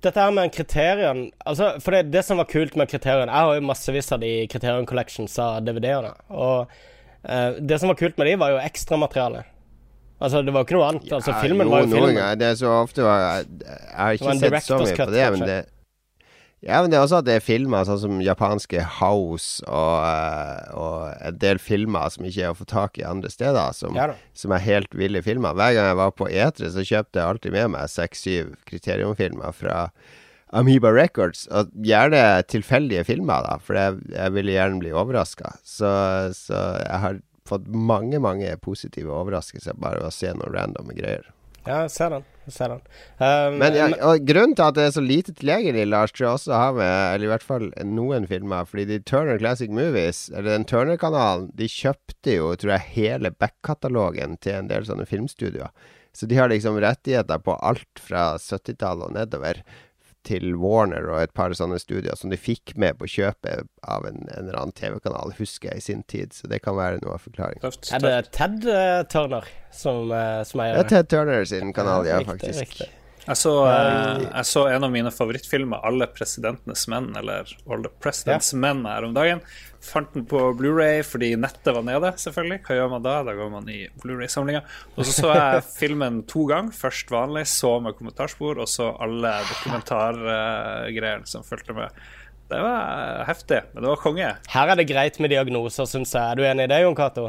dette her med kriterion altså, For det, det som var kult med kriterion Jeg har jo massevis av de kriterion Collections av DVD-ene. Og uh, det som var kult med de, var jo ekstramaterialet. Altså, det var jo ikke noe annet. altså, filmen jo, var jo noen filmen. ganger. Det er så ofte Jeg, jeg har ikke sett så mye på det, men det ja, men det er også at det er filmer sånn som japanske House og, eh, og en del filmer som ikke er å få tak i andre steder, som, Ja som er helt ville filmer. Hver gang jeg var på E3, så kjøpte jeg alltid med meg seks-syv kriteriumfilmer fra Amoeba Records, og gjerne tilfeldige filmer, da, for jeg, jeg ville gjerne bli overraska. Så, så jeg har fått mange, mange positive overraskelser bare ved å se noen randome greier. Ja, jeg ser den. Ser han. Um, Men ja, grunnen til at det er så lite tilgjengelig, Lars, tror jeg også har med Eller i hvert fall noen filmer. Fordi de Turner Classic Movies, eller den Turner-kanalen, de kjøpte jo, tror jeg, hele back-katalogen til en del sånne filmstudioer. Så de har liksom rettigheter på alt fra 70-tallet og nedover til Warner og et par sånne studier som de fikk med på kjøpet av en, en eller annen TV-kanal, husker jeg, i sin tid. Så det kan være noe av forklaringen. Tøft. er det Ted eh, Turner som, uh, som Det eier er Ted Turner sin kanal, ja, Riktig, faktisk. riktig. Jeg så, eh, jeg så en av mine favorittfilmer, 'Alle presidentenes menn', eller 'All the President's Men', her om dagen. Fant den på Blu-ray fordi nettet var nede, selvfølgelig. Hva gjør man da? Da går man i Blu-ray-samlinga. Og så så jeg filmen to ganger. Først vanlig, så med kommentarspor, og så alle dokumentargreiene som fulgte med. Det var heftig, men det var konge. Her er det greit med diagnoser, syns jeg. Er du enig i det, Jon Cato?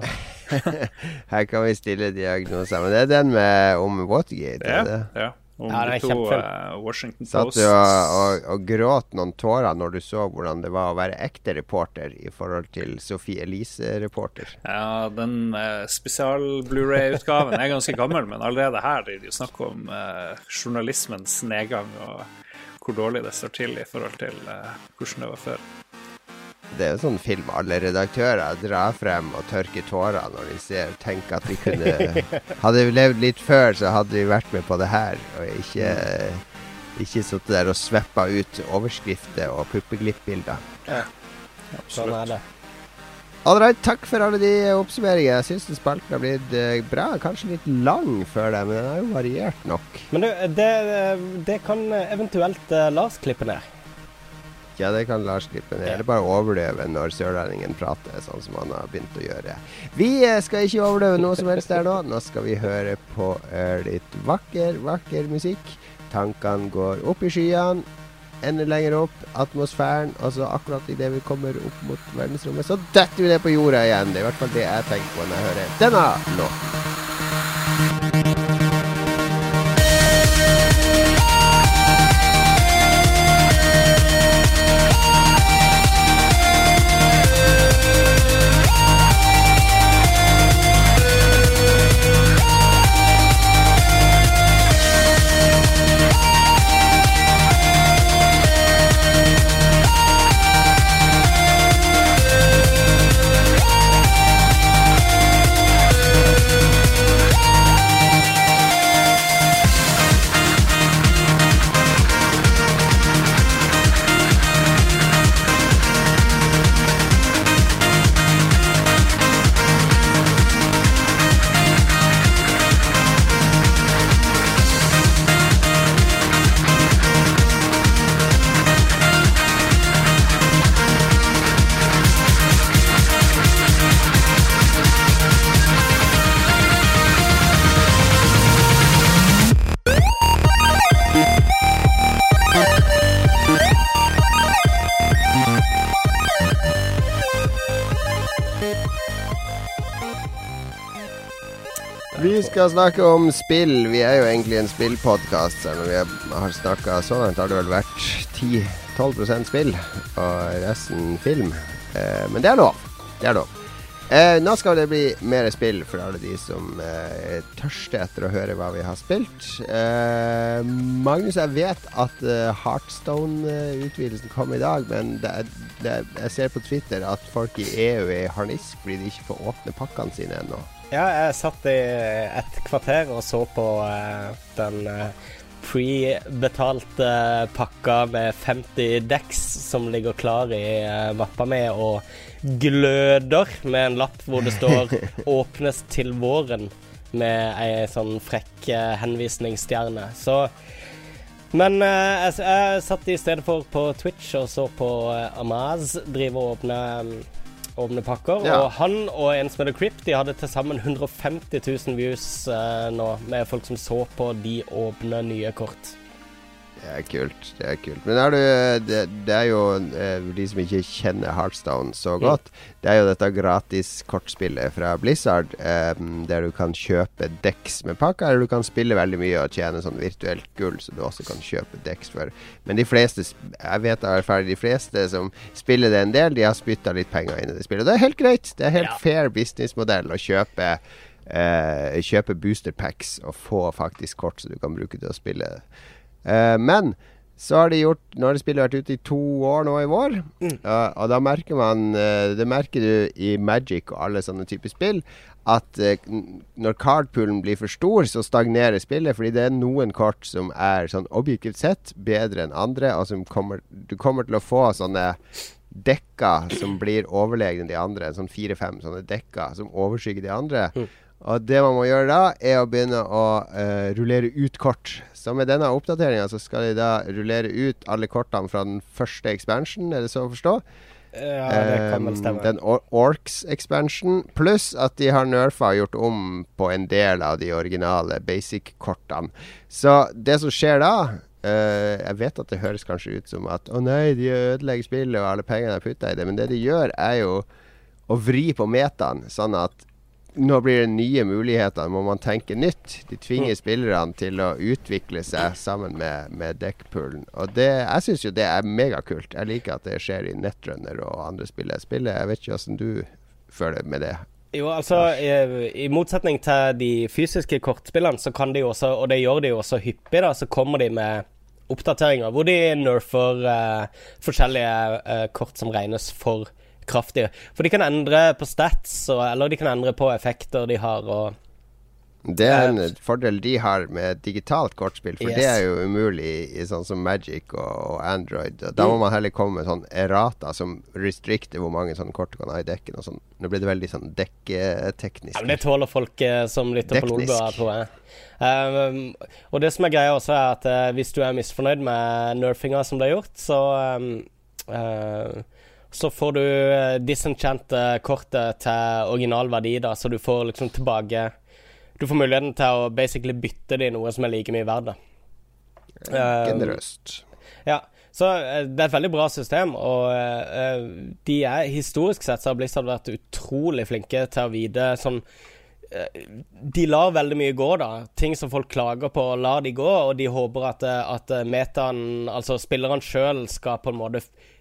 Her kan vi stille diagnoser. Men det er den med om Watergate. er Ja, det? ja. Om Ja, de to uh, Washington Washington Satt Post du og, og, og gråt noen tårer når du så hvordan det var å være ekte reporter i forhold til Sophie Elise-reporter? Ja, den uh, spesial-Blu-ray-utgaven er ganske gammel, men allerede her er det jo snakk om uh, journalismens nedgang og hvor dårlig det står til i forhold til eh, hvordan det var før. Det er jo sånn film alle redaktører drar frem og tørker tårer når de ser tenker at de kunne Hadde vi levd litt før, så hadde vi vært med på det her, og ikke ikke sittet der og sveppa ut overskrifter og puppeglipp-bilder. Sånn er det. Alright, takk for alle de oppsummeringene. Jeg syns spalten har blitt eh, bra. Kanskje litt lang før det, men den har jo variert nok. Men du, det, det kan eventuelt eh, Lars klippe ned. Ja, det kan Lars klippe ned. Eller bare overdøve når sørlendingen prater, sånn som han har begynt å gjøre. Vi eh, skal ikke overdøve noe som helst her nå. Nå skal vi høre på eh, litt vakker, vakker musikk. Tankene går opp i skyene, enda lenger opp, atmosfæren, og så akkurat idet vi kommer opp mot verdensrommet, så detter vi ned på jorda igjen. Det er i hvert fall det jeg tenker på når jeg hører denne låten. Skal snakke om spill. Vi er jo egentlig en spillpodkast. Selv vi har snakka så langt, har det vel vært 10-12 spill, og resten film. Eh, men det er lov. Det er lov. Eh, nå skal det bli mer spill for alle de som eh, er tørste etter å høre hva vi har spilt. Eh, Magnus, jeg vet at uh, Heartstone-utvidelsen kom i dag, men det det jeg ser på Twitter at folk i EU er i harnisk fordi de ikke får åpne pakkene sine ennå. Ja, jeg satt i et kvarter og så på uh, den uh, pre-betalte pakka med 50 decks som ligger klar i mappa mi, og gløder med en lapp hvor det står 'Åpnes til våren' med ei sånn frekk henvisningsstjerne. Så men jeg, jeg, satt i stedet for på Twitch og så på Amaz drive og åpne, um, åpne pakker. Ja. Og han og en som heter Crypt, de hadde til sammen 150 000 views eh, nå, med folk som så på de åpne nye kort. Det er kult. Det er kult. Men er du, det, det, er jo eh, de som ikke kjenner Heartstone så mm. godt. Det er jo dette gratis kortspillet fra Blizzard, eh, der du kan kjøpe Dex med pakker, eller du kan spille veldig mye og tjene sånn virtuelt gull, så du også kan kjøpe Dex for. Men de fleste, jeg vet av erfaring, de fleste som spiller det en del, de har spytta litt penger inn i det spillet. Og det er helt greit. Det er helt ja. fair businessmodell å kjøpe eh, kjøpe booster packs og få faktisk kort så du kan bruke til å spille. Uh, men så har de gjort Nå har det spillet vært ute i to år nå i vår. Mm. Uh, og da merker man uh, Det merker du i Magic og alle sånne typer spill. At når cardpoolen blir for stor, så stagnerer spillet. Fordi det er noen kort som er sånn objektivt sett bedre enn andre. Og som kommer Du kommer til å få sånne dekker som blir overlegne de andre. Sånn fire-fem sånne dekker som overskygger de andre. Mm. Og det man må gjøre da, er å begynne å uh, rullere ut kort. Så med denne oppdateringa så skal de da rullere ut alle kortene fra den første expansion, er det så å forstå? Ja, det kan vel stemme. Um, den or Orcs expansion, pluss at de har nerfa og gjort om på en del av de originale basic-kortene. Så det som skjer da uh, Jeg vet at det høres kanskje ut som at å nei, de ødelegger spillet og alle pengene er putta i det, men det de gjør, er jo å vri på metaen, sånn at nå blir det nye muligheter, må man tenke nytt. De tvinger mm. spillerne til å utvikle seg sammen med, med deckpoolen. Og det, jeg syns jo det er megakult. Jeg liker at det skjer i Netrunner og andre spill jeg spiller. Jeg vet ikke åssen du føler med det. Jo, altså i, i, motsetning til de fysiske kortspillene, så kan de også, og det gjør de jo også hyppig, da, så kommer de med oppdateringer hvor de nerfer uh, forskjellige uh, kort som regnes for kraftige. For de kan endre på stats, og, eller de kan endre på effekter de har. og det er en fordel de har med digitalt kortspill, for yes. det er jo umulig i sånn som Magic og, og Android. Da mm. må man heller komme med sånn errata som restrikter hvor mange sånne kort du kan ha i dekken. Og sånn. Nå blir det veldig sånn dekketeknisk. Ja, men det tåler folk eh, som lytter på Lolbua, tror jeg. Um, og det som er greia også, er at uh, hvis du er misfornøyd med nerfinga som ble gjort, så um, uh, så får du eh, disenchante kortet til original verdi, da, så du får liksom tilbake Du får muligheten til å basically bytte det i noe som er like mye verdt, da. Generøst. Uh, ja. Så eh, det er et veldig bra system, og uh, de er historisk sett så har Blizzard vært utrolig flinke til å vite sånn de lar veldig mye gå, da. Ting som folk klager på, lar de gå. Og de håper at, at metaen, altså spillerne sjøl, skal på en måte Eh,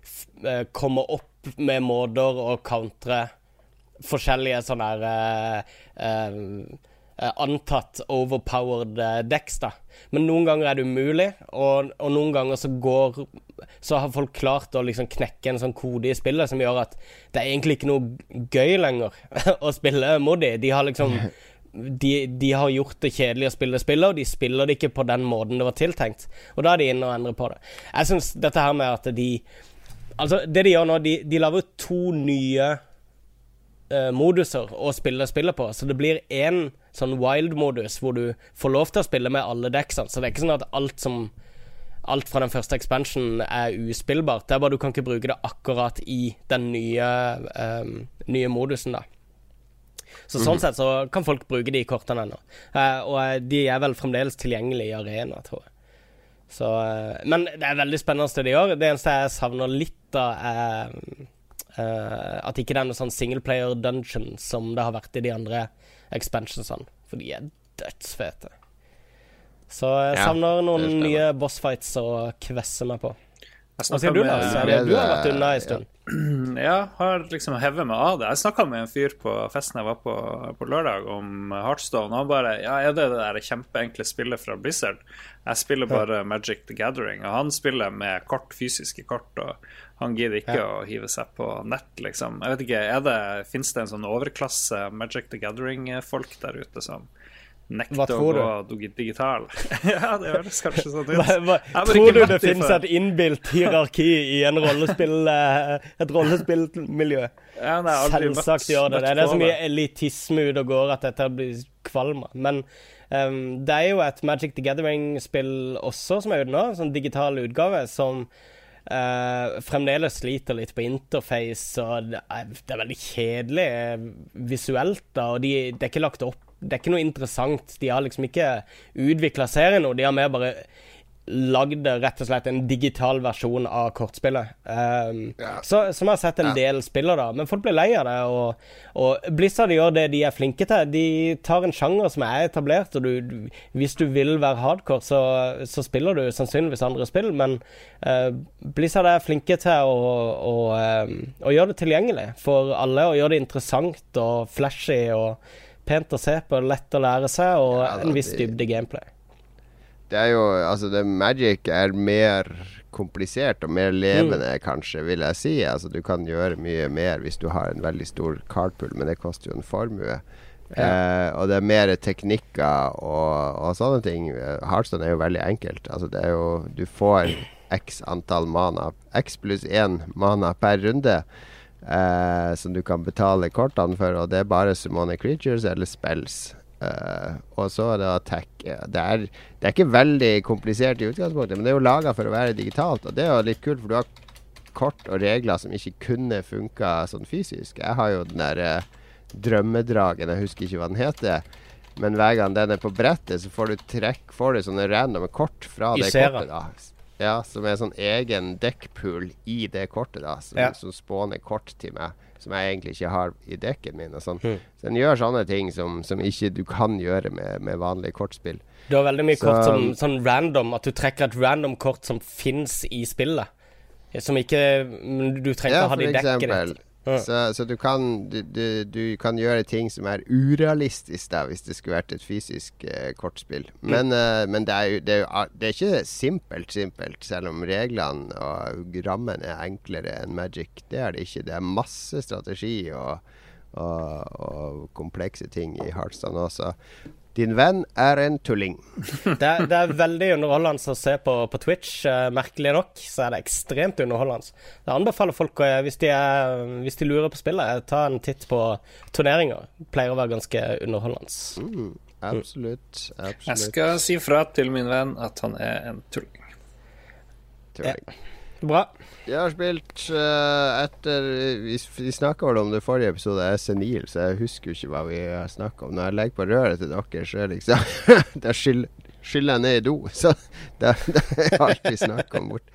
komme opp med måter å countre forskjellige sånne der uh, uh, antatt overpowered decks, da. Men noen ganger er det umulig, og, og, noen ganger så går Så har folk klart å liksom knekke en sånn kode i spillet som gjør at det er egentlig ikke noe gøy lenger å spille Modi. De har liksom de, de, har gjort det kjedelig å spille spillet, og de spiller det ikke på den måten det var tiltenkt. Og da er de inne og endrer på det. Jeg syns dette her med at de Altså, det de gjør nå, de, de lager to nye uh, moduser å spille spillet på. Så det blir én sånn wild-modus hvor du får lov til å spille med alle decksene. Så det er ikke sånn at alt som Alt fra den første expansionen er uspillbart. Det er bare du kan ikke bruke det akkurat i den nye, um, nye modusen, da. Så sånn mm. sett så kan folk bruke de kortene ennå. Uh, og de er vel fremdeles tilgjengelige i arena, tror jeg. Så, uh, men det er veldig spennende det de gjør. Det eneste jeg savner litt da, er Uh, at ikke det er noe sånn singleplayer dungeon som det har vært i de andre expansionsene. For de er dødsfete. Så jeg Ja, savner noen nye bossfights å kvesse meg på. Hva sier du, Lars? Du har vært unna en stund. Ja, har liksom hevet meg av det. Jeg snakka med en fyr på festen jeg var på på lørdag om Heartstone, og han bare Ja, er det det der kjempeenkle spillet fra Blizzard? Jeg spiller bare Magic the Gathering, og han spiller med kort, fysiske kort, og han gidder ikke å hive seg på nett, liksom. Jeg vet ikke, er det Fins det en sånn overklasse Magic the Gathering-folk der ute som Hva nekter å gå digital? ja, det høres kanskje sånn ut. Tror du det finnes et innbilt hierarki i en rollespill, eh, et rollespillmiljø? Ja, Selvsagt gjør det det. Det er så mye elitisme ute og går at dette blir kvalm. Men um, det er jo et Magic the Gathering-spill også som er ute nå, sånn digital utgave, som Uh, fremdeles sliter litt på interface, og det er, det er veldig kjedelig eh, visuelt, da, og de, det er ikke lagt opp Det er ikke noe interessant. De har liksom ikke utvikla serien noe, de har mer bare lagd rett og slett en digital versjon av kortspillet. Um, Ja. så, som har sett en Ja. del spiller, da. Men folk blir lei av det. Og, og Blizzard gjør det de er flinke til. De tar en sjanger som er etablert, og du, du, hvis du vil være hardcore, så, så spiller du sannsynligvis andre spill, men uh, Blizzard er flinke til å, å, eh, å gjøre det tilgjengelig for alle, og gjøre det interessant og flashy og pent å se på, lett å lære seg, og Ja, da, en viss dybde gameplay. Det er jo Altså, det Magic er mer komplisert og mer levende, kanskje, vil jeg si. Altså, du kan gjøre mye mer hvis du har en veldig stor cardpool, men det koster jo en formue. Eh, og det er mer teknikker og, og sånne ting. Hardstone er jo veldig enkelt. Altså, det er jo Du får x antall mana, x pluss én mana per runde. Eh, som du kan betale kortene for, og det er bare summone creatures eller spells. Eh, og så er det attack. Det er, det er ikke veldig komplisert i utgangspunktet, men det er jo laga for å være digitalt. Og det er jo litt kult, for du har kort og regler som ikke kunne funka sånn fysisk. Jeg har jo den der eh, drømmedragen, jeg husker ikke hva den heter. Men hver gang den er på brettet, så får du trekk Får du sånne randome kort fra det kortet. da Ja, som er sånn egen deckpool i det kortet, da. Som, Ja. som spåner kort til meg, som jeg egentlig ikke har i dekken min. Og sånn. Mm. Så den gjør sånne ting som, som ikke du kan gjøre med, med vanlige kortspill. Du har veldig mye Så- kort som sånn random, at du trekker et random kort som fins i spillet. Som ikke men Du trenger ja, å ha det i dekket eksempel. ditt. Så, så du kan du, du, du kan gjøre ting som er urealistisk da, hvis det skulle vært et fysisk eh, kortspill. Mm. Men, eh, men det, er jo, det, er jo, det er ikke simpelt, simpelt, selv om reglene og rammen er enklere enn Magic. Det er det ikke. Det er masse strategi og, og, og komplekse ting i hardstand også. Din venn er en tulling. Det, det er veldig underholdende å se på på Twitch. eh, merkelig nok så er det ekstremt underholdende. Jeg anbefaler folk, eh, hvis de, er, hvis de lurer på spillet, eh, ta en titt på turneringer. Pleier å være ganske underholdende. Mm, absolutt. Jeg skal si fra til min venn at han er en tulling. tulling. Bra. Jeg har spilt uh, etter Vi, vi snakka vel om det i forrige episode. Jeg er senil, så jeg husker jo ikke hva vi har snakka om. Når jeg legger på røret til dere, så er liksom Da skyller jeg ned i do. Så det er alt vi snakker om. Bort.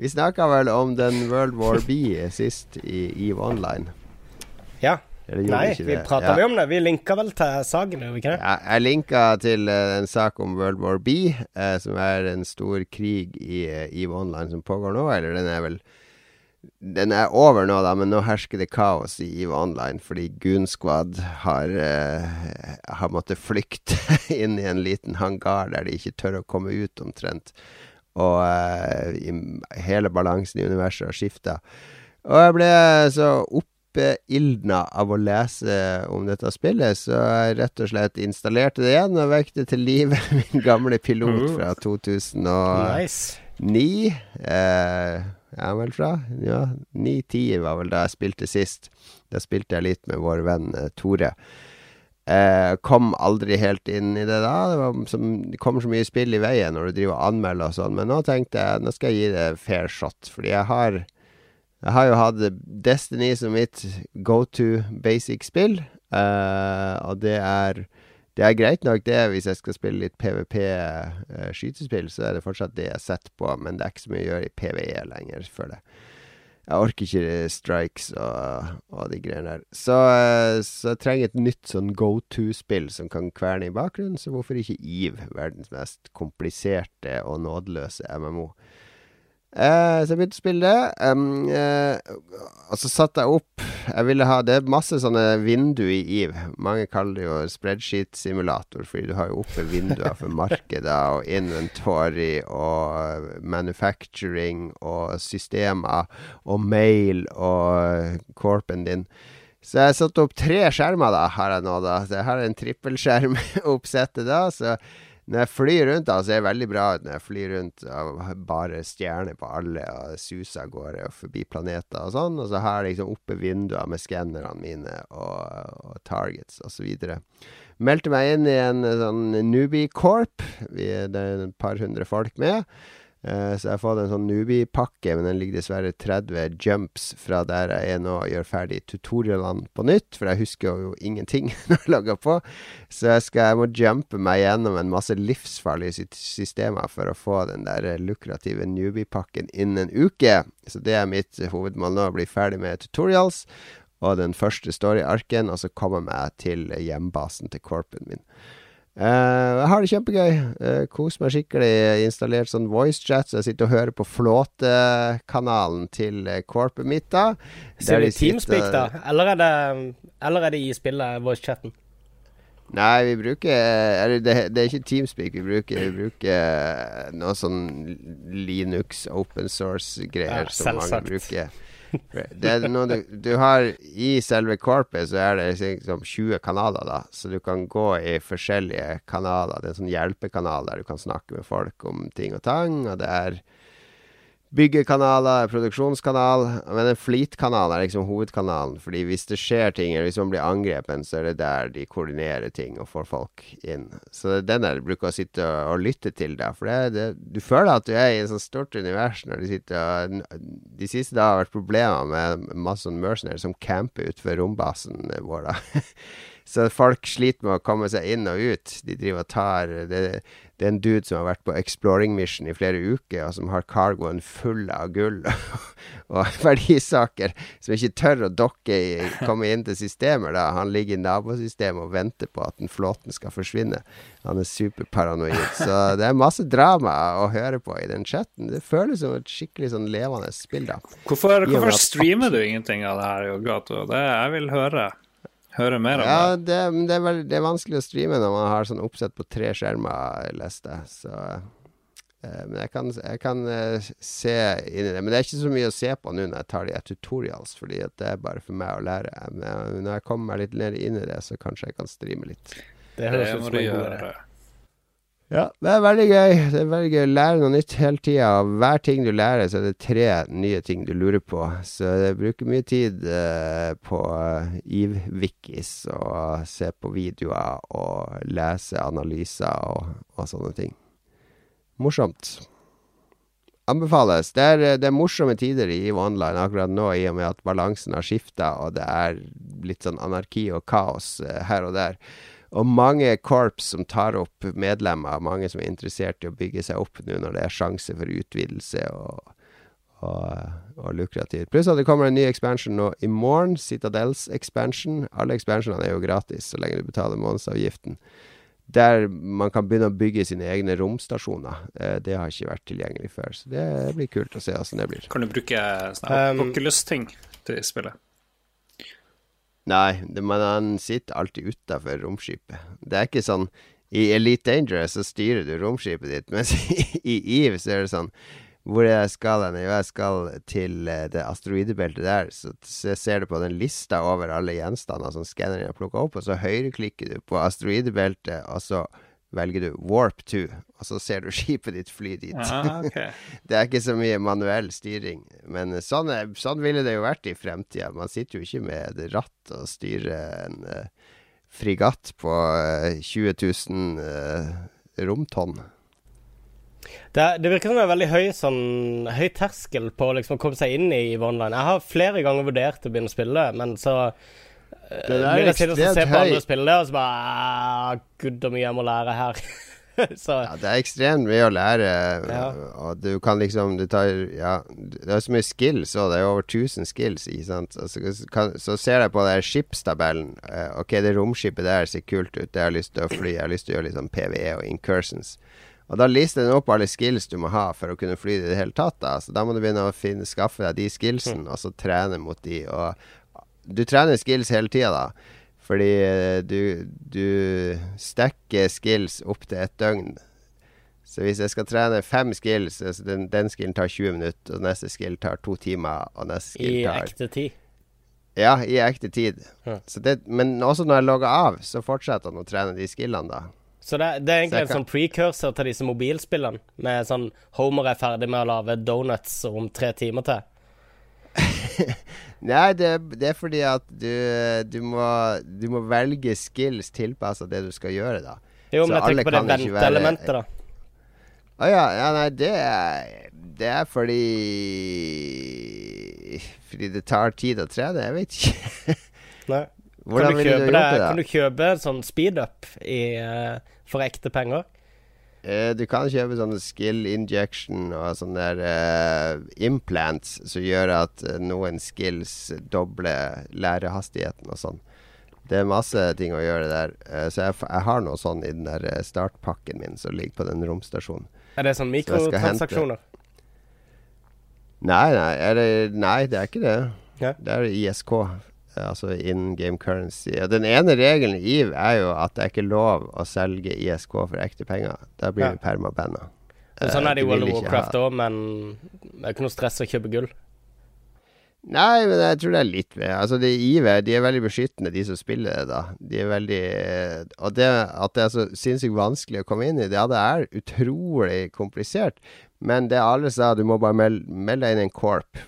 Vi snakka vel om den World War B sist i EVE Online. Ja. Nei, vi prata Ja. mye om det. Vi linka vel til saken, gjorde vi ikke det? Ja, jeg linka til eh, en sak om World War B, eh, som er en stor krig i uh, EVE Online som pågår nå. Eller den er vel Den er over nå, da, men nå hersker det kaos i EVE Online fordi Goon Squad har, eh, har måttet flykte inn i en liten hangar der de ikke tør å komme ut, omtrent. Og i, hele balansen i universet har skifta. Og jeg ble så oppildna av å lese om dette spillet, så jeg rett og slett installerte det igjen og vekte til live min gamle pilot fra 2009. Nice. Eh, er vel fra Ja, 9-10 var vel da jeg spilte sist. Da spilte jeg litt med vår venn eh, Tore. Eh, kom aldri helt inn i det da. Det, var som, det kommer så mye spill i veien når du driver og anmelder og sånn, men nå tenkte jeg nå skal jeg gi det fair shot, fordi jeg har jeg har jo hatt Destiny som mitt go to basic-spill, uh, og det er det er greit nok det hvis jeg skal spille litt PVP-skytespill, så er det fortsatt det jeg setter på, men det er ikke så mye å gjøre i PVE lenger, føler jeg. Jeg orker ikke strikes og, og de greiene der. Så, eh, så jeg trenger et nytt sånn go to-spill som kan kverne i bakgrunnen. Så hvorfor ikke Eve, verdens mest kompliserte og nådeløse MMO? Eh, så jeg begynte å spille det. Um, eh, og så satte jeg opp Jeg ville ha Det er masse sånne vinduer i EVE. Mange kaller det jo spreadsheet-simulator, fordi du har jo oppe vinduer for markedet og inventory og manufacturing og systemer og mail og corpen din. Så jeg satte opp tre skjermer, da, har jeg nå, da. Så jeg har en trippelskjerm-oppsettet da. Så når jeg flyr rundt, da, så er det veldig bra ut når jeg flyr rundt og bare stjerner på alle og suser av gårde forbi planeter og sånn. Og så har jeg liksom oppe vinduer med skannerne mine og, og targets osv. Meldte meg inn i en sånn Newbie Corp. Vi, det er et par hundre folk med. Uh, så jeg har fått en sånn Newbie-pakke, men den ligger dessverre 30 jumps fra der jeg er nå og gjør ferdig tutorialene på nytt, for jeg husker jo ingenting når jeg logger på. Så jeg, skal, jeg må jumpe meg gjennom en masse livsfarlige systemer for å få den der lukrative Newbie-pakken innen en uke. Så det er mitt hovedmål nå, å bli ferdig med tutorials og den første story-arken, og så komme meg til hjembasen til korpen min. Uh, jeg har det kjempegøy. Uh, Koser meg skikkelig. Installert sånn voicechat, så jeg sitter og hører på flåtekanalen til uh, corpet mitt. da Ser du Teamspeak, da? Eller er det, eller er det i spillet voicechatten? Nei, vi bruker eller det, det, er ikke Teamspeak vi bruker. Vi bruker noe sånn Linux, open source-greier ja, som mange bruker. Det du, du, har I selve corpet så er det liksom 20 kanaler, da. Så du kan gå i forskjellige kanaler. Det er en sånn hjelpekanal der du kan snakke med folk om ting og tang. Og det er byggekanaler, produksjonskanal. Men en fleet-kanal er liksom hovedkanalen. Fordi hvis det skjer ting, eller hvis man blir angrepet, så er det der de koordinerer ting og får folk inn. Så det er den jeg bruker å sitte og, og lytte til, da. For det, det, du føler at du er i et sånt stort univers når du sitter og De siste da har vært problemer med masse mercenaries som camper utenfor rombasen vår, da. Så folk sliter med å komme seg inn og ut. De driver og tar det, det, er en dude som har vært på exploring mission i flere uker, og som har cargoen full av gull og verdisaker, som ikke tør å dokke i, komme inn til systemer. da. Han ligger i nabosystemet og venter på at den flåten skal forsvinne. Han er superparanoid. Så det er masse drama å høre på i den chatten. Det føles som et skikkelig sånn levende spill, da. Hvorfor, hvorfor streamer du ingenting av det her, Gato? Det jeg vil høre. Høre mer om ja, det. Det, det, er vel, det, er vanskelig å streame når man har sånn oppsett på tre skjermer, leste Så eh, Men jeg kan, jeg kan eh, se inn i det. Men det er ikke så mye å se på nå når jeg tar de tutorials, fordi det er bare for meg å lære. Men når jeg kommer meg litt ned inn i det, så kanskje jeg kan streame litt. Det høres ut som en god idé. Ja, det er veldig gøy. Det er veldig gøy å lære noe nytt hele tida. Hver ting du lærer, så er det tre nye ting du lurer på. Så jeg bruker mye tid uh, på uh, EVE-wikis og se på videoer og lese analyser og, og sånne ting. Morsomt. Anbefales. Det er, det er, morsomme tider i EVE Online akkurat nå, i og med at balansen har skifta, og det er litt sånn anarki og kaos uh, her og der. Og mange korps som tar opp medlemmer, mange som er interessert i å bygge seg opp nå når det er sjanse for utvidelse og, og, og lukrativt. Pluss at det kommer en ny expansion nå i morgen. Citadels expansion. Alle expansionene er jo gratis så lenge du betaler månedsavgiften. Der man kan begynne å bygge sine egne romstasjoner. Eh, det har ikke vært tilgjengelig før. Så det blir kult å se åssen det blir. Kan du bruke sånne um, Oculus-ting til spillet? Nei, det, men han sitter alltid utafor romskipet. Det er ikke sånn I Elite Dangerous så styrer du romskipet ditt, mens i, Eve så er det sånn hvor jeg skal hen? Jo, jeg skal til uh, det asteroidebeltet der. Så, så ser du på den lista over alle gjenstander som skanneren har plukka opp, og så høyreklikker du på asteroidebeltet, og så velger du warp to, og så ser du skipet ditt fly dit. Ah, okay. det er ikke så mye manuell styring. Men sånn, sånn ville det jo vært i fremtida. Man sitter jo ikke med et ratt og styrer en uh, frigatt på uh, 20 000 uh, romtonn. Det, det, virker som det er veldig høy, sånn, høy terskel på liksom, å komme seg inn i Online. Jeg har flere ganger vurdert å begynne å spille, men så det er ekstremt høy. På andre spillere, og så bare ah, Gud, mye jeg må lære her. så Ja, det er ekstremt mye å lære. Ja. Og du kan liksom du tar, ja, Det er så mye skills òg. Det er over 1000 skills. Ikke sant? Altså, kan, så ser jeg på den skipstabellen. Eh, ok, det romskipet der ser kult ut. Det har jeg lyst til å fly. Jeg har lyst til å gjøre litt sånn PVE og incursions. Og da lister den opp alle skills du må ha for å kunne fly i det hele tatt. Da. Så da må du begynne å finne, skaffe deg de skillsene, og så trene mot de. Og du trener skills hele tida, da. Fordi eh, du, du stacker skills opp til et døgn. Så hvis jeg skal trene fem skills, så den, den skillen tar 20 minutter, og neste skill tar to timer, og neste skill i ekte tid. Ja, i ekte tid. Ja. Så det, men også når jeg logger av, så fortsetter han å trene de skillene, da. Så det, det er egentlig en kan- sånn precursor til disse mobilspillene. Med sånn Homer er ferdig med å lage donuts om tre timer til. Nei, det, det er fordi at du, du, må, du må velge skills tilpassa det du skal gjøre, da. Jo, Så men jeg tenker på det venteelementet, da. Å ja, ja, nei, det er Det er fordi Fordi det tar tid å trene. Jeg vet ikke. Nei. Hvordan kan, du du kjøpe gjort det, det? kan du kjøpe sånn speedup uh, for ekte penger? Eh, du kan kjøpe sånne skill injection og sånne der uh, implants som gjør at eh, noen skills dobler lærehastigheten og sånn. Det er masse ting å gjøre der. Uh, så jeg, jeg har noe sånn i den der startpakken min som ligger på den romstasjonen. Er det sånn mikrotransaksjoner? Så? Nei, nei, er det, nei, det er ikke det. Ja. Det er ISK. Eh, Altså in game currency. Og Den ene regelen i EVE er jo at det er ikke lov å selge ISK for ekte penger. Da blir Ja. vi permabanda. Sånn Eh, er det i World of Warcraft òg, men det er ikke noe stress å kjøpe gull. Nei, men jeg tror det er litt mer Altså, det IV, de er veldig beskyttende, de som spiller det, da. De er veldig Og det at det er så sinnssykt vanskelig å komme inn i det, ja, det er utrolig komplisert. Men det alle sa, du må bare melde, melde deg inn i en corp.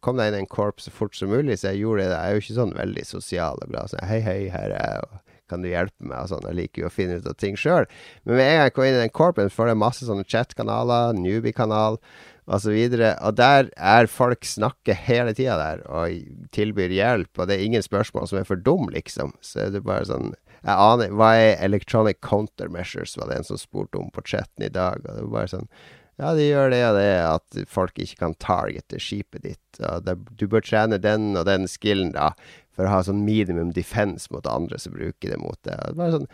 Kom deg inn i en korp så fort som mulig. Så jeg gjorde det. Jeg er jo ikke sånn veldig sosial og glad. Så hei, hei, her er jeg, kan du hjelpe meg? Og sånn. Jeg liker jo å finne ut av ting sjøl. Men med en gang jeg kom inn i den corpen, får jeg masse sånne chat-kanaler, newbie-kanal og så. Og der er folk snakker hele tida der og tilbyr hjelp, og det er ingen spørsmål som er for dum, liksom. Så er det bare sånn Jeg aner Hva er electronic countermeasures, var det en som spurte om på chatten i dag. Og det var bare sånn Ja, de gjør det og det, at folk ikke kan targete skipet ditt. Det, du bør trene den og den skillen, da, for å ha sånn minimum defense mot andre som bruker det mot det. Det er bare sånn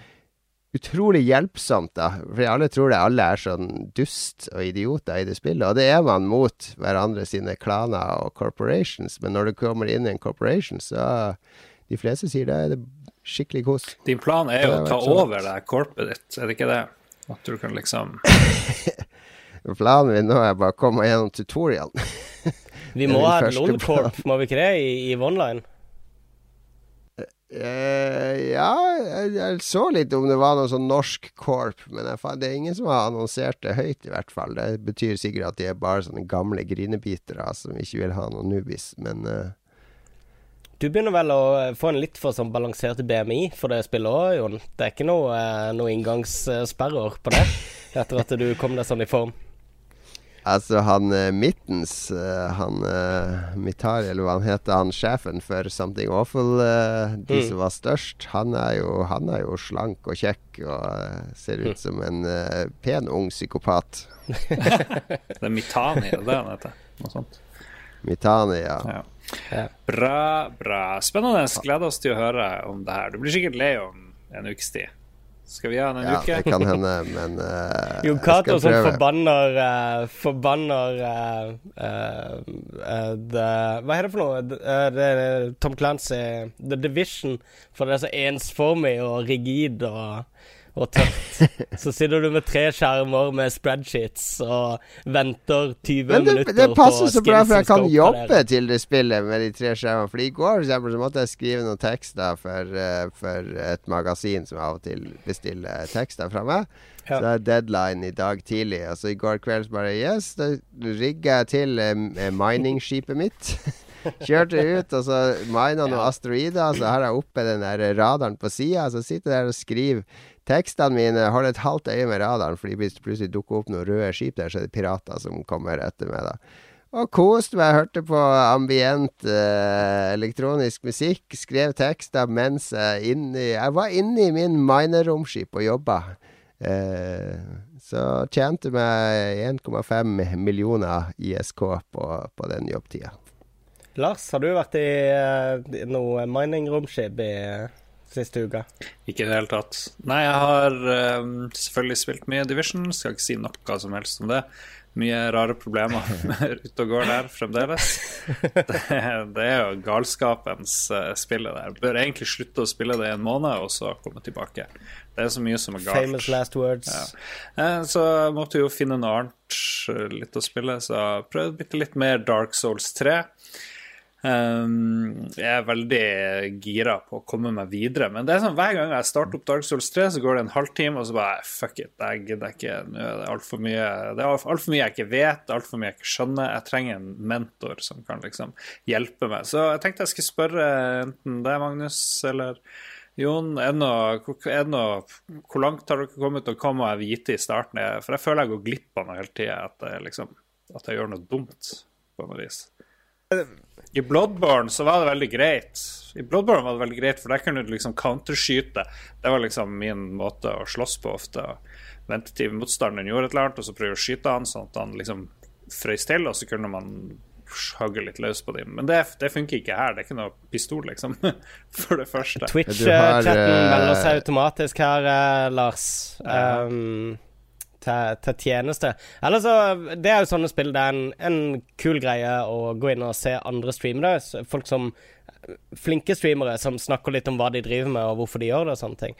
utrolig hjelpsomt, da. For alle tror det alle er sånn dust og idioter i det spillet. Og det er man mot hverandre sine klaner og corporations. Men når du kommer inn i en corporation, så De fleste sier det er det skikkelig kos. Din plan er jo å ta sånn. over det korpet ditt, er det ikke det? At du kan liksom Planen min nå er bare å komme gjennom tutorialen. Vi må ha et LOL-corp, må vi ikke det, i, i Online? Eh, ja, jeg, jeg så litt om det var noe sånn norsk corp, men jeg, det er ingen som har annonsert det høyt, i hvert fall. Det betyr sikkert at de er bare sånne gamle grinebitere som ikke vil ha noen nubis, men uh... Du begynner vel å eh, få en litt for sånn balansert BMI for det spillet òg, Jon. Det er ikke noe, noe inngangssperrer på det, etter at du kom deg sånn i form. Altså, han uh, Mittens, eh, han Mitar, eller hva han heter, han sjefen for Something Awful, eh, de Mm. som var størst, han er, jo, han er jo slank og kjekk og eh, ser ut som en eh, pen, ung psykopat. Det er Mitani, er det det han heter? Noe sånt. Mitani, ja. Ja. Ja. Bra, bra. Spennende. Gleder oss til å høre om det her. Du blir sikkert lei om en ukes tid. Skal vi gjøre den en Ja, uke? det kan hende, men uh, Jon Cato som forbanner uh, Forbanner uh, eh, eh, the, Hva heter det for noe? Det er Tom Clancy The Division. For det er så ensformig og rigid og, og tørt. Så sitter du med tre skjermer med spreadsheets og venter 20 Men det, minutter det passer så bra, for jeg kan jobbe til det spillet med de tre skjermene. For i går for eksempel, så måtte jeg skrive noen tekster for, eh, for et magasin som av og til bestiller tekster fra meg. Ja. Så det er deadline i dag tidlig. Og så i går kveld så bare Yes, da rigger jeg til eh, mining-skipet mitt. Kjørte ut, og så mina noen asteroider. Så har jeg oppe den der radaren på sida. Så sitter jeg der og skriver tekstene mine. Holder et halvt øye med radaren, fordi hvis det plutselig dukker opp noen røde skip der, så er det pirater som kommer etter meg, da. Og koste meg. Hørte på ambient eh, elektronisk musikk. Skrev tekster mens jeg inni Jeg var inne i min mineromskip og jobba. Eh, så tjente meg 1,5 millioner ISK på, på den jobbtida. Lars, har du vært i uh, noe mining-romskip i uh, siste uka? Ikke i det hele tatt. Nei, jeg har um, selvfølgelig spilt mye Division. Skal ikke si noe som helst om det. Mye rare problemer ute og går der fremdeles. Det, det er jo galskapens uh, spillet der. Bør egentlig slutte å spille det i en måned, og så komme tilbake. Det er så mye som er galt. Famous last words. Ja. Så jeg måtte jo finne noe annet litt å spille, så prøvde bitte litt mer Dark Souls 3. Um, jeg er veldig gira på å komme meg videre. Men det er sånn hver gang jeg starter opp Dark Souls 3, så går det en halvtime, og så bare fuck it. Jeg gidder ikke. Nå er det altfor mye Det er altfor mye jeg ikke vet, altfor mye jeg ikke skjønner. Jeg trenger en mentor som kan liksom hjelpe meg. Så jeg tenkte jeg skulle spørre enten deg, Magnus, eller Jon, er det noe, hvor langt har dere kommet, og hva må jeg vite i starten? For jeg føler jeg går glipp av noe hele tida, at, liksom, at jeg gjør noe dumt, på noe vis. I Bloodborne så var det veldig greit. I Bloodborne var det veldig greit, for der kunne du liksom counterskyte. Det var liksom min måte å slåss på ofte. Vente til motstanderen gjorde et eller annet, og så prøve å skyte han sånn at han liksom frøys til, og så kunne man hagge litt løs på dem. Men det, det, funker ikke her. Det er ikke noe pistol, liksom. For det første. Twitch-chatten melder seg automatisk her, eh, Lars. Um, til, til, tjeneste. Eller så, Det er jo sånne spill det er en, en kul greie å gå inn og se andre streamere. Folk som Flinke streamere som snakker litt om hva de driver med, og hvorfor de gjør det og sånne ting.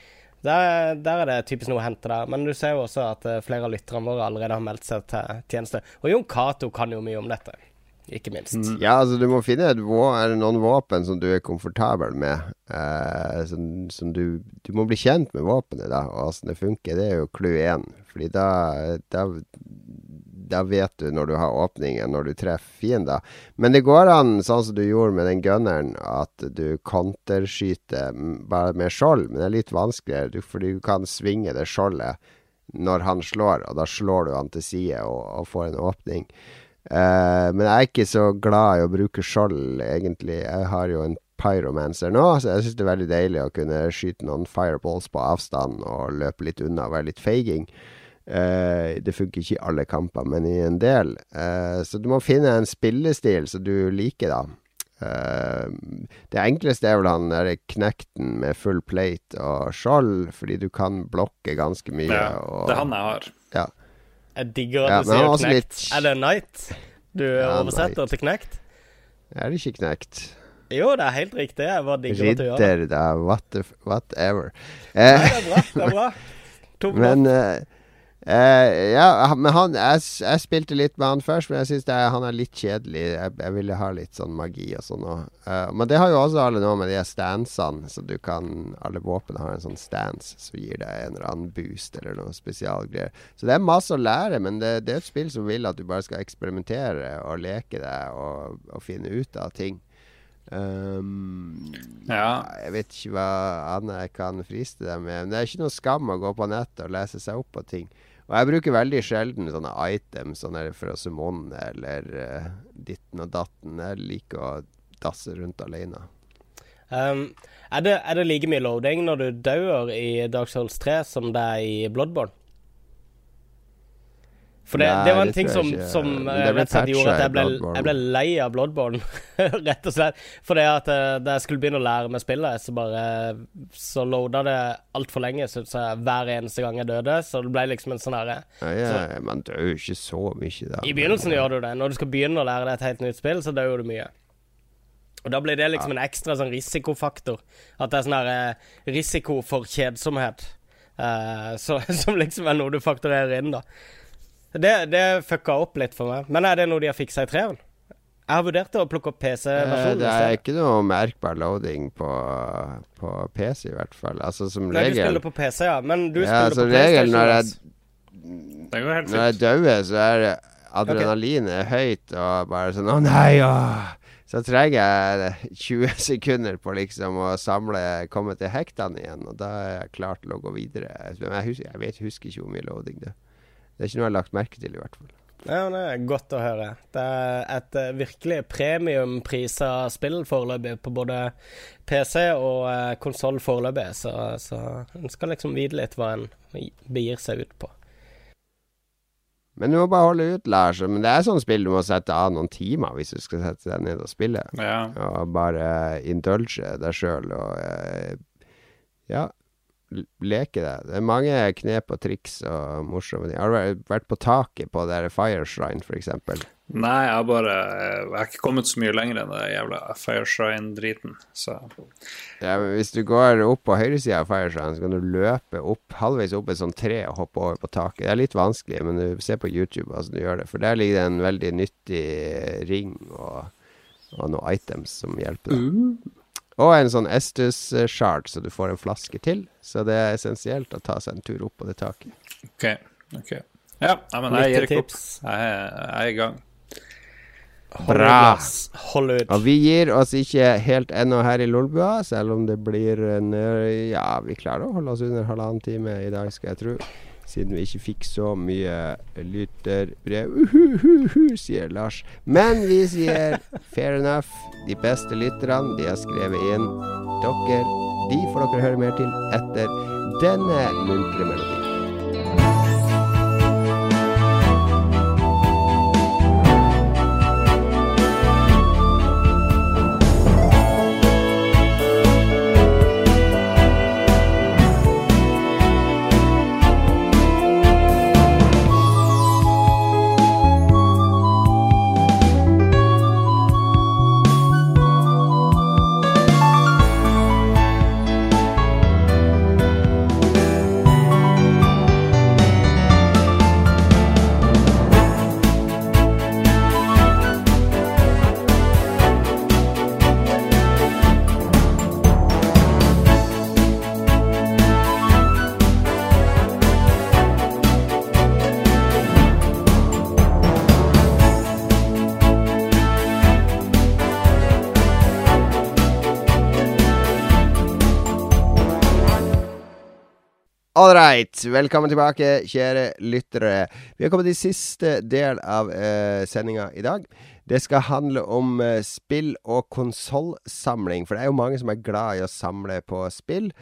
Der, der, er det typisk noe å hente der. Men du ser jo også at eh, flere av lytterne våre allerede har meldt seg til tjeneste. Og Jon Cato kan jo mye om dette ikke minst. Mm. Ja, altså du må finne et er det noen våpen som du er komfortabel med. Eh, som, som du, du, må bli kjent med våpenet da, og åssen det funker. Det er jo clou én. Fordi da, da, da, vet du når du har åpningen, når du treffer fiender. Men det går an, sånn som du gjorde med den gunneren, at du counterskyter bare med skjold. Men det er litt vanskeligere, fordi du kan svinge det skjoldet når han slår, og da slår du han til side og, og får en åpning. Uh, men jeg er ikke så glad i å bruke skjold, egentlig. Jeg har jo en pyromancer nå, så jeg syns det er veldig deilig å kunne skyte noen fireballs på avstand og løpe litt unna og være litt feiging. Uh, det funker ikke i alle kamper, men i en del. Uh, så du må finne en spillestil som du liker, da. det enkleste er vel han derre knekten med full plate og skjold, fordi du kan blokke ganske mye. Ja, og, det er han jeg har. Ja. Jeg digger at ja, du sier knekt. Litt... Er det Knight du ja, oversetter night. til knekt? Er det ikke knekt? Jo, det er helt riktig. Jeg bare digger Ridder, at du gjør det. Ridder, what whatever. Nei, det er bra. Det er bra. Men uh, ja, men han jeg, jeg, spilte litt med han først, men jeg syns han er litt kjedelig. Jeg, jeg, ville ha litt sånn magi og sånn òg. Uh, men det har jo også alle nå med de stansene, så du kan Alle våpen har en sånn stance som gir deg en eller annen boost eller noe spesialgreier. Så det er masse å lære, men det, det, er et spill som vil at du bare skal eksperimentere og leke deg og, og finne ut av ting. Um, ja. Jeg vet ikke hva annet jeg kan friste deg med. Men det er ikke noe skam å gå på nettet og lese seg opp på ting. Og jeg bruker veldig sjelden sånne items sånne fra Simone eller uh, ditten og datten. Jeg liker å dasse rundt alene. Um, er, det, er, det, like mye loading når du dør i Dark Souls 3 som det er i Bloodborne? For det, Nei, det var en ting som, som uh, rett og slett gjorde at jeg ble, jeg ble, lei av Bloodborne, rett og slett. For det at uh, da jeg skulle begynne å lære meg spillet, så bare Så loada det altfor lenge, så, så hver eneste gang jeg døde. Så det ble liksom en sånn herre ja, ja, Man dør jo ikke så mye da. I begynnelsen gjør du det. Når du skal begynne å lære deg et helt nytt spill, så dør du mye. Og da blir det liksom en ekstra sånn risikofaktor. At det er sånn her uh, risiko for kjedsomhet. Så, som liksom er noe du fakturerer inn, da. Det, det fucka opp litt for meg. Men er det noe de har fiksa i treeren? Jeg har vurdert å plukke opp PC-versjonen. Eh, det er ikke noe merkbar loading på, på, PC, i hvert fall. Altså som Nei, regel Du spiller på PC, ja. Men du ja, spiller på PlayStation. Når jeg, det går helt når jeg dauer, så er adrenalinet okay. høyt og bare sånn Å nei, åh. Så trenger jeg 20 sekunder på liksom å samle komme til hektene igjen, og da er jeg klar til å gå videre. Men jeg, husker, jeg vet, husker ikke hvor mye loading det er. Det er ikke noe jeg har lagt merke til, i hvert fall. Ja, det er godt å høre. Det er et uh, virkelig premiumprisa spill foreløpig på både PC og uh, konsoll foreløpig, så, så en skal liksom vite litt hva en begir seg ut på. Men du må bare holde ut, Lars. Men det er sånn spill du må sette av noen timer hvis du skal sette deg ned og spille. Ja. Og bare indulge deg sjøl og uh, ja, leke det. Det er mange knep og triks og morsomme ting. Har du vært på taket på det Fire Shrine, f.eks.? Nei, jeg har bare Jeg har ikke kommet så mye lenger enn det jævla Fire Shrine-driten, så Ja, men hvis du går opp på høyresida av Fire Shrine, så kan du løpe opp halvveis opp et sånt tre og hoppe over på taket. Det er litt vanskelig, men du ser på YouTube hvordan du gjør det. For der ligger det en veldig nyttig ring og, og noen items som hjelper deg. uh. Og en sånn Estus-shard, så du får en flaske til. Så det er essensielt å ta seg en tur opp på det taket. OK. ok Ja, men jeg gir ikke opp. Tips. Jeg er, jeg er i gang. Bra. Hold ut. Og vi gir oss ikke helt ennå her i Lolbua, selv om det blir en Ja, vi klarer å holde oss under halvannen time i dag, skal jeg tro. Siden vi ikke fikk så mye lytterbrev, Uhuhuhu, sier Lars. Men vi sier fair enough. De beste lytterne, de har skrevet inn. Dere, de får dere høre mer til etter denne muntre melodien. Right. Velkommen tilbake, kjære lyttere. Vi har kommet til siste del av uh, sendinga i dag. Det skal handle om uh, spill og konsollsamling. For det er jo mange som er glad i å samle på spill.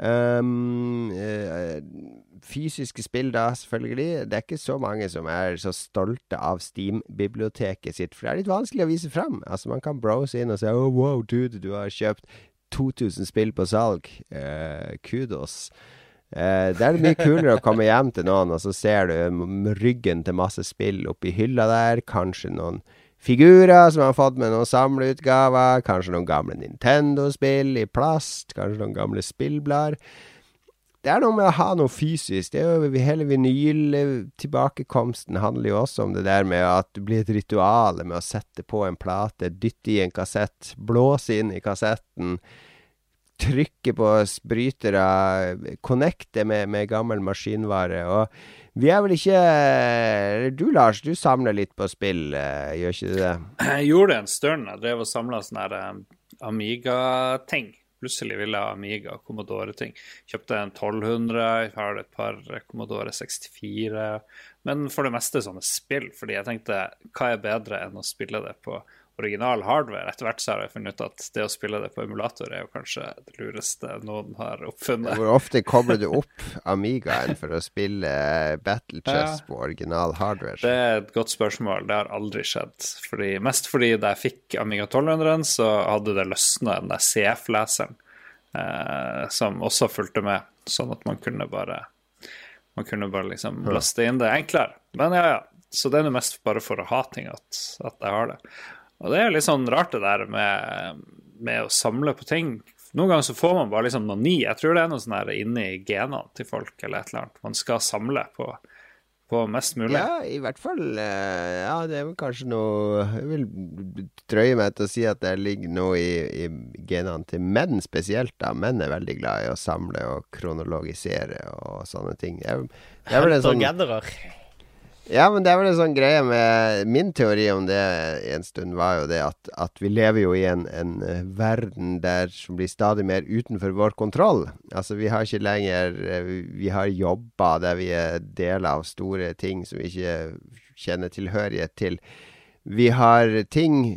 Um, uh, fysiske spill, da, selvfølgelig. Det er ikke så mange som er så stolte av Steam-biblioteket sitt. For det er litt vanskelig å vise fram. Altså, man kan browse inn og si oh, wow, dude, du har kjøpt 2000 spill på salg. Uh, kudos. Eh, det er mye kulere å komme hjem til noen, og så ser du ryggen til masse spill oppi hylla der. Kanskje noen figurer som har fått med noen samleutgaver. Kanskje noen gamle Nintendo-spill i plast. Kanskje noen gamle spillblader. Det er noe med å ha noe fysisk. Det er jo Hele vinyl-tilbakekomsten handler jo også om det der med at det blir et ritual med å sette på en plate, dytte i en kassett, blåse inn i kassetten trykke på brytere, connecte med, med gammel maskinvare. Og vi er vel ikke Du, Lars, du samler litt på spill, eh, gjør ikke du det? Jeg gjorde det en stund. Jeg drev og samla sånne eh, Amiga-ting. Plutselig ville jeg Amiga og Commodore-ting. Kjøpte en 1200, jeg har et par Commodore 64. Men for det meste sånne spill, fordi jeg tenkte hva er bedre enn å spille det på original hardware? Etter hvert så har jeg funnet ut at det å spille det på emulator er jo kanskje det lureste noen har oppfunnet. Hvor ofte kobler du opp Amigaen for å spille Battle Chess Ja. på original hardware? Det er et godt spørsmål. Det har aldri skjedd. Fordi, mest fordi da jeg fikk Amiga 1200, så hadde det løsna den der CF-leseren, eh, som også fulgte med, sånn at man kunne bare Man kunne bare liksom laste inn det enklere. Men ja, ja. Så det er nå mest bare for å ha ting at, at jeg har det. Og det er litt sånn rart det der med, med å samle på ting. Noen ganger så får man bare liksom noni. Jeg tror det er noe sånn her inni genene til folk eller et eller annet. Man skal samle på, på mest mulig. Ja, i hvert fall. eh, Ja, det er vel kanskje noe Jeg vil drøye meg til å si at det ligger noe i, i genene til menn spesielt. da Menn er veldig glad i å samle og kronologisere og sånne ting. Det er, det er vel en sånn. Ja, men det er vel en sånn greie med Min teori om det en stund var jo det at, at vi lever jo i en, en eh, verden der som blir stadig mer utenfor vår kontroll. Altså, vi har ikke lenger eh, Vi har jobber der vi er deler av store ting som vi ikke kjenner tilhørighet til. Vi har ting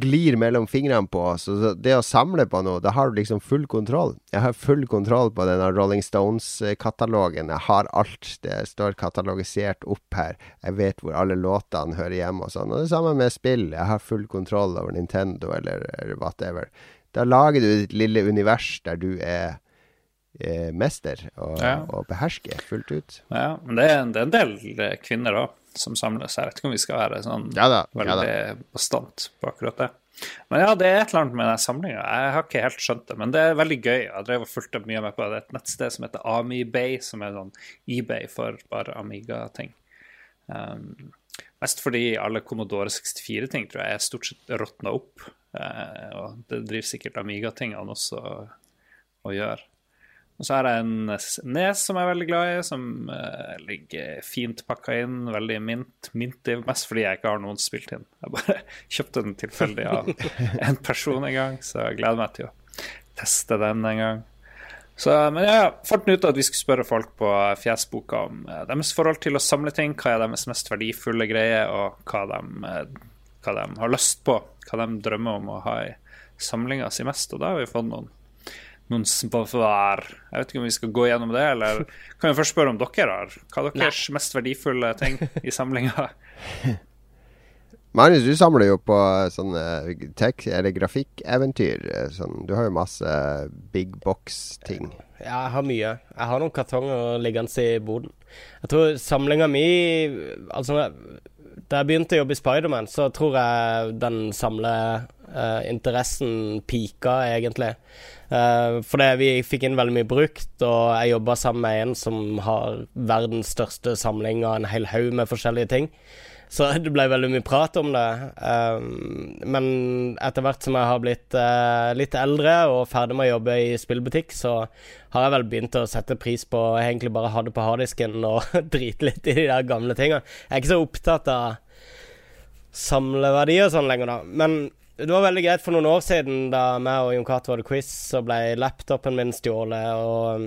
glir mellom fingrene på. Så det å samle på noe, da har du liksom full kontroll. Jeg har full kontroll på denne Rolling Stones-katalogen. Jeg har alt. Det står katalogisert opp her. Jeg vet hvor alle låtene hører hjemme og sånn. Og det samme med spill. Jeg har full kontroll over Nintendo eller, eller whatever. Da lager du ditt lille univers der du er eh, mester og, Ja. og behersker fullt ut. Ja, men det er, det er en del eh, kvinner òg som samles. Jeg vet ikke om vi skal være sånn Ja da. Veldig ja bastant på akkurat det. Men ja, det er et eller annet med den samlinga. Jeg har ikke helt skjønt det, men det er veldig gøy. Jeg drev og fulgte mye med på det. Et nettsted som heter AmiBay, som er sånn eBay for bare Amiga-ting. Um, mest fordi alle Commodore 64-ting tror jeg er stort sett råtna opp. Uh, og det driver sikkert Amiga-tingene også å gjøre. Og så har jeg en nes som jeg er veldig glad i, som uh, ligger fint pakka inn. Veldig mint. Minty, mest fordi jeg ikke har noen spilt inn. Jeg bare kjøpte den tilfeldig av en person en gang, så jeg gleder meg til å teste den en gang. Så, men jeg fant ut at vi skulle spørre folk på Fjesboka om eh, deres forhold til å samle ting. Hva er deres mest verdifulle greie, og hva de, eh, hva de har lyst på. Hva de drømmer om å ha i samlinga si mest. Og da har vi fått noen noen svar. Jeg vet ikke om vi skal gå gjennom det, eller kan vi først spørre om dere har Hva er deres mest verdifulle ting i samlinga? Magnus, du samler jo på sånne tech- eller grafikkeventyr. eh, Sånn, du har jo masse big box-ting. Ja, jeg har mye. Jeg har noen kartonger liggende i boden. Jeg tror samlinga mi Altså, da jeg begynte å jobbe i Spiderman, så tror jeg den samleinteressen pika, egentlig. Uh, fordi vi fikk inn veldig mye brukt, og jeg jobba sammen med en som har verdens største samling av en hel haug med forskjellige ting. Så det ble veldig mye prat om det. Uh, men etter hvert som jeg har blitt uh, litt eldre og ferdig med å jobbe i spillbutikk, så har jeg vel begynt å sette pris på egentlig bare ha det på harddisken og drite litt i de der gamle tinga. Jeg er ikke så opptatt av samleverdier og sånn lenger, da. Men det var veldig greit for noen år siden da meg og Jon Cato hadde quiz, så ble laptopen min stjålet, og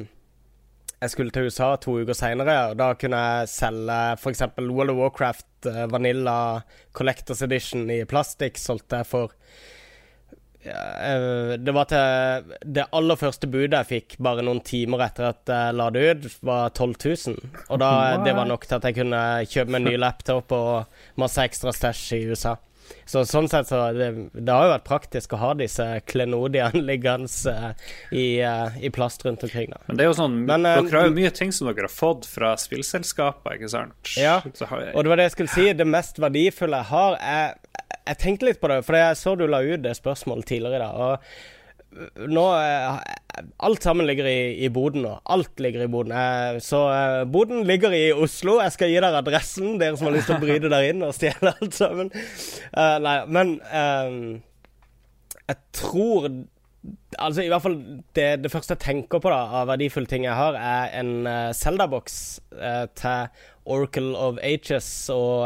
jeg skulle til USA to uker seinere, og da kunne jeg selge f.eks. World of Warcraft eh, Vanilla Collectors Edition i plastikk, solgte jeg for ja, eh, Det var til Det aller første budet jeg fikk bare noen timer etter at jeg la det ut, var 12 000. Og da, det var nok til at jeg kunne kjøpe meg en ny laptop og masse ekstra stæsj i USA. Så sånn sett så det, det har jo vært praktisk å ha disse klenodiene liggende eh, i, eh, i plast rundt omkring. da. Men det er jo sånn, Men, eh, dere har jo mye ting som dere har fått fra spillselskaper, ikke sant? Ja, jeg, Og det var det jeg skulle si. Det mest verdifulle jeg har, er Jeg tenkte litt på det, for jeg så du la ut det spørsmålet tidligere i dag. Og nå eh, Alt sammen ligger i, i boden nå. Alt ligger i boden. Eh, Så eh, boden ligger i Oslo. Jeg skal gi dere adressen, dere som har lyst til å bryte der inn og stjele alt sammen. Uh, nei, men eh, jeg tror Altså, i hvert fall det, det første jeg tenker på da av verdifulle ting jeg har, er en uh, Zelda-boks uh, til Oracle of Ages og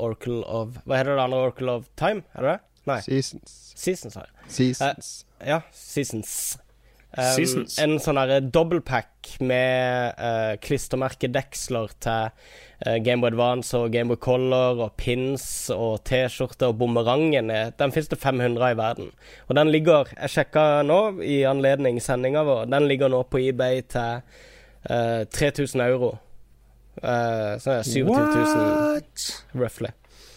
Oracle of Hva heter det andre? Oracle of Time? Er det det? Nei. Seasons. Seasons, sa jeg. Seasons. Ja, Seasons. Um, Seasons. En sånn derre dobbeltpack med uh, klistremerkedeksler til uh, Gameboy Advance og Gameboy Color og pins og T-skjorte og bumerangen. er- Den finnes det 500 i verden. Og den ligger Jeg sjekka nå i anledning sendinga vår. Den ligger nå på eBay til uh, 3000 euro. Uh, så er det 27 000 roughly.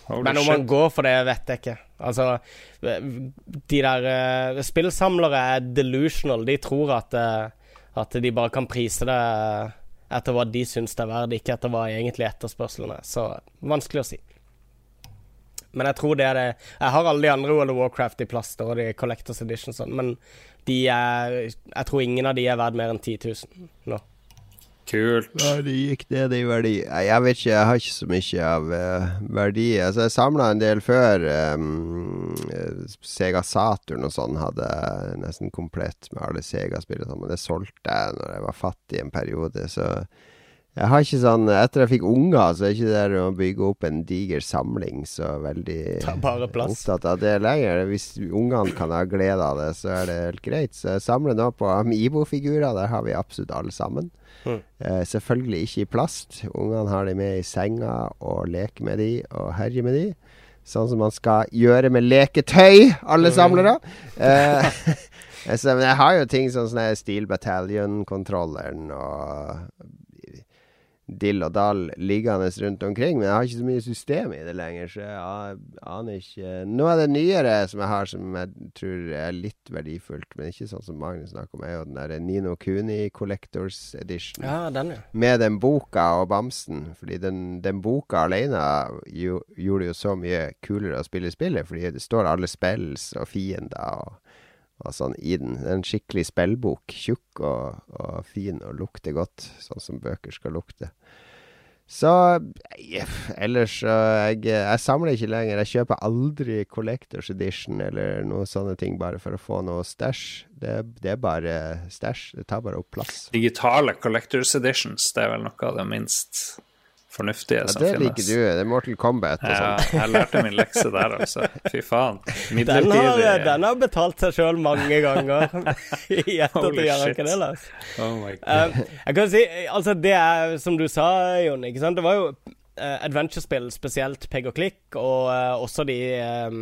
Holy Men om man går for det, vet jeg ikke. Altså, de der eh, spillsamlere er delusional. De tror at, eh, at de bare kan prise det etter hva de syns det er verdt, ikke etter hva egentlig etterspørselen er. Så vanskelig å si. Men jeg tror det er det Jeg har alle de andre World of Warcraft i plaster og de Collectors Edition sånn, men de er Jeg tror ingen av de er verdt mer enn 10 000 nå. Kult. Verdi gikk ned i verdi. Jeg vet ikke, jeg har ikke så mye av uh, verdi. Altså, jeg samla en del før. Um, Sega Saturn og sånn hadde nesten komplett med alle Sega-spill og sånn, men det solgte jeg når jeg var fattig en periode, så Jeg har ikke sånn Etter jeg fikk unger, så er ikke det der å bygge opp en diger samling så veldig opptatt av det lenger. Hvis ungene kan ha glede av det, så er det helt greit. Så jeg samler nå på Amibo-figurer. Der har vi absolutt alle sammen. Mm. Eh, selvfølgelig ikke i plast. Ungene har de med i senga og leker med de og herjer med de. Sånn som man skal gjøre med leketøy, alle samlere. Eh, men jeg har jo ting sånn som Steel Battalion-kontrolleren og dill og dall liggende rundt omkring. Men jeg har ikke så mye system i det lenger, så jeg aner ikke Noe av det nyere som jeg har som jeg tror er litt verdifullt, men ikke sånn som Magnus snakker om, er jo den der Nino Kuni Collectors Edition. Ja, den, ja. Med den boka og bamsen. Fordi den, den boka alene jo, gjorde det jo så mye kulere å spille spillet, fordi det står alle spills og fiender og, og sånn i den. Det er en skikkelig spillbok. Tjukk og, og fin og lukter godt, sånn som bøker skal lukte. Så jeff, ellers så jeg, jeg samler ikke lenger. Jeg kjøper aldri Collectors Edition eller noe sånne ting bare for å få noe stæsj. Det, det er bare stæsj. Det tar bare opp plass. Digitale Collectors Editions, det er vel noe av det minst fornuftige Ja, som det finnes. liker du. Det er Mortal Kombat og Ja, sånn. jeg lærte min lekse der, altså. Fy faen. Den har, den har betalt seg sjøl mange ganger i ettertid. Den ikke det, Lars? Oh my god. Uh, jeg kan si, altså det er som du sa, Jon, ikke sant? Det var jo eh, adventure-spill, spesielt peg og klikk, og uh, også de, um,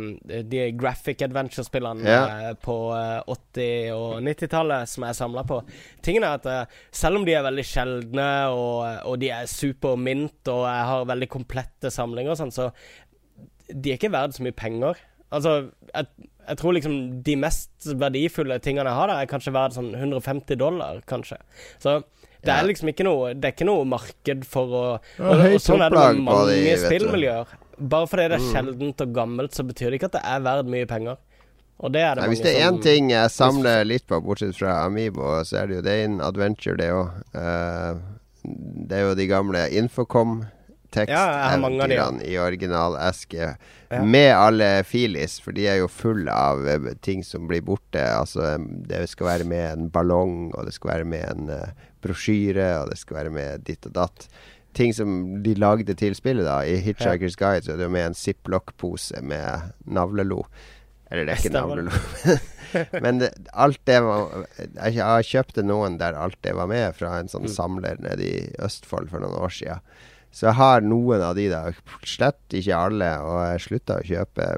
de graphic adventure-spillene yeah. uh, på eh, 80- og 90-tallet som jeg samla på. Tingen er at uh, selv om de er veldig sjeldne, og, og de er super mint, og jeg har veldig komplette samlinger og sånn, så de er ikke verdt så mye penger. Altså, jeg, jeg tror liksom de mest verdifulle tingene jeg har der, er kanskje verdt sånn 150 dollar, kanskje. Så det er liksom ikke noe Det er ikke noe marked for å Ja, Og, og sånn er det med mange de, spillmiljøer. Bare fordi det er Mm. sjeldent og gammelt, så betyr det ikke at det er verdt mye penger. Og det er det Nei, hvis det er én som ting jeg samler litt på, bortsett fra Amibo, så er det jo det er en adventure, det òg. det er jo de gamle Ja, mange ja. I original-eske. Ja. Med alle filis, for de er jo fulle av eh, ting som blir borte. Altså, det skal være med en ballong, og det skal være med en uh, brosjyre, og det skal være med ditt og datt. Ting som de lagde til spillet, da. I Hitchhiker's Guide så er det jo med en ziplock-pose med navlelo. Eller det er ikke navlelo. Men det, alt det var Jeg har kjøpt noen der alt det var med, fra en sånn Mm. samler nede i Østfold for noen år siden. Så jeg har noen av de da. Slett ikke alle, og jeg slutta å kjøpe.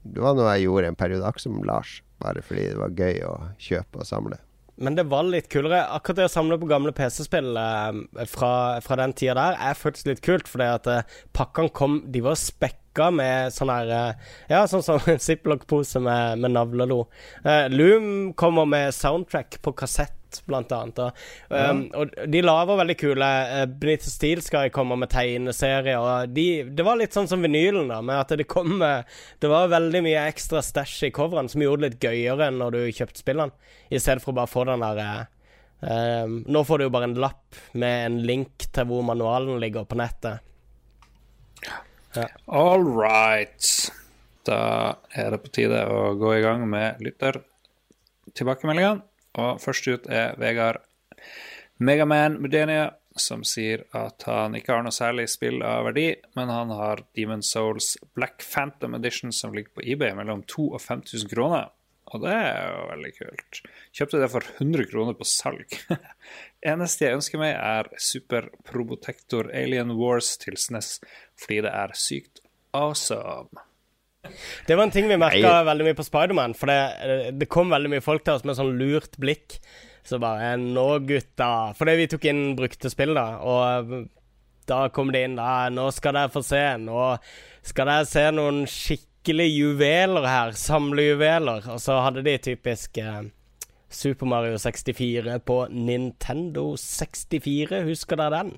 Det var noe jeg gjorde en periode, akkurat som Lars. Bare fordi det var gøy å kjøpe og samle. Men det var litt kulere. Akkurat det å samle på gamle PC-spill eh, fra, fra den tida der er faktisk litt kult, fordi at eh, pakkene kom De var spekka med sånn her eh, Ja, sånn som en ziplock-pose med, med navlelo. Eh, Loom kommer med soundtrack på kassett, blant annet. Og, um, og de lager veldig kule. Uh, Benito Steel skal komme med tegneserier. Og de, det var litt sånn som vinylen, da, med at det kom med Det var veldig mye ekstra stæsj i coverne som gjorde det litt gøyere enn når du kjøpte spillene, i stedet for å bare få den der uh, Um, nå får du jo bare en lapp med en link til hvor manualen ligger på nettet. All right. Da er det på tide å gå i gang med lyttertilbakemeldingene. Og først ut er Vegard Megaman Mudenia, som sier at han ikke har noe særlig spill av verdi, men han har Demon Souls Black Phantom Edition som ligger på eBay mellom 2000 og 5000 kroner. Og det er jo veldig kult. Kjøpte det for 100 kroner på salg. Eneste jeg ønsker meg, er Super Probotector Alien Wars til SNES, fordi det er sykt awesome. Det var en ting vi merka veldig mye på Spiderman, for det, det kom veldig mye folk til oss med sånn lurt blikk. Så bare Nå, gutta. Fordi vi tok inn brukte spill, da. Og da kom det inn da, Nå skal dere få se. Nå skal dere se noen skikkelige juveler her. Samlejuveler. Og så hadde de typisk eh, Super Mario 64 på Nintendo 64. Husker dere den?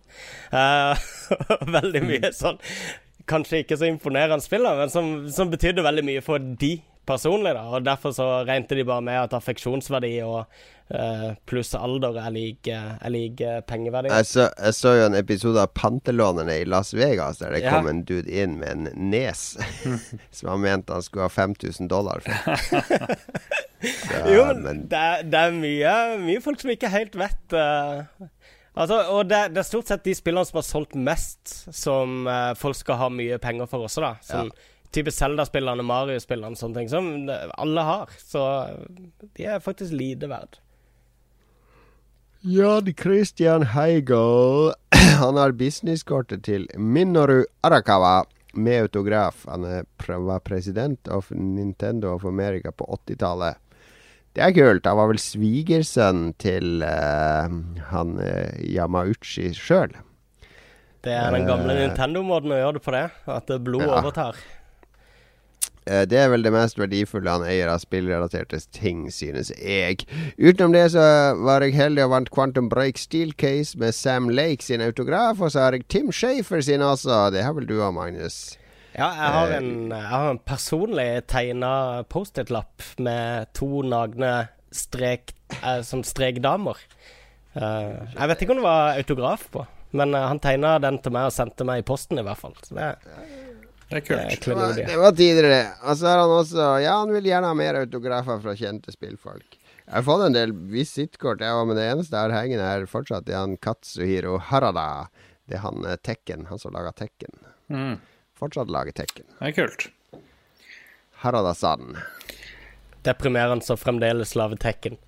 Eh, veldig mye sånn Kanskje ikke så imponerende spill, da, men som, som betydde veldig mye for de personlig. da, og Derfor så regnet de bare med at affeksjonsverdi og uh, pluss alder er lik, er lik eh, pengeverdi. Jeg så, jeg så jo en episode av Pantelånerne i Las Vegas der det Ja. kom en dude inn med en nes som han mente han skulle ha 5000 dollar for. Så, jo, men, men det, det er mye, mye folk som ikke helt vet eh, Altså, og det, det er stort sett de spillene som har solgt mest, som eh, folk skal ha mye penger for også, da. Sånn type Zelda-spillerne, Mario-spillerne, sånne ting som alle har. Så de er faktisk lite verd. Jan Christian Heigel. Han har businesskortet til Minoru Arakawa med autograf. Han er, var president av Nintendo of America på 80-tallet. Det er kult. Han var vel svigersønn til uh, han uh, Yamauchi sjøl. Det er den gamle uh, Nintendo-måten å gjøre det på, det. At blod Ja. overtar. Det er vel det mest verdifulle han eier av spillrelaterte ting, synes jeg. Utenom det så var jeg heldig og vant Quantum Break Steel Case med Sam Lake sin autograf, og så har jeg Tim Shafer sin også. Det har vel du òg, Magnus? Ja, jeg har Eh, en, jeg har en personlig tegna Post-It-lapp med to nagne strek, eh, som strekdamer. Uh, jeg vet ikke om det var autograf på, men uh, han tegna den til meg og sendte meg i posten, i hvert fall. Så det, Det er er kult. Det var, det var tidligere. Og så har han også Ja, han vil gjerne ha mer autografer fra kjente spillfolk. Jeg har fått en del visittkort, jeg òg, men det eneste jeg har hengende her fortsatt, er han Katsuhiro Harada. Det er han eh, Tekken, han som laga Tekken. Mm. Fortsatt lager Tekken. Det er kult. Harada-san. Deprimerende så fremdeles lager tekken.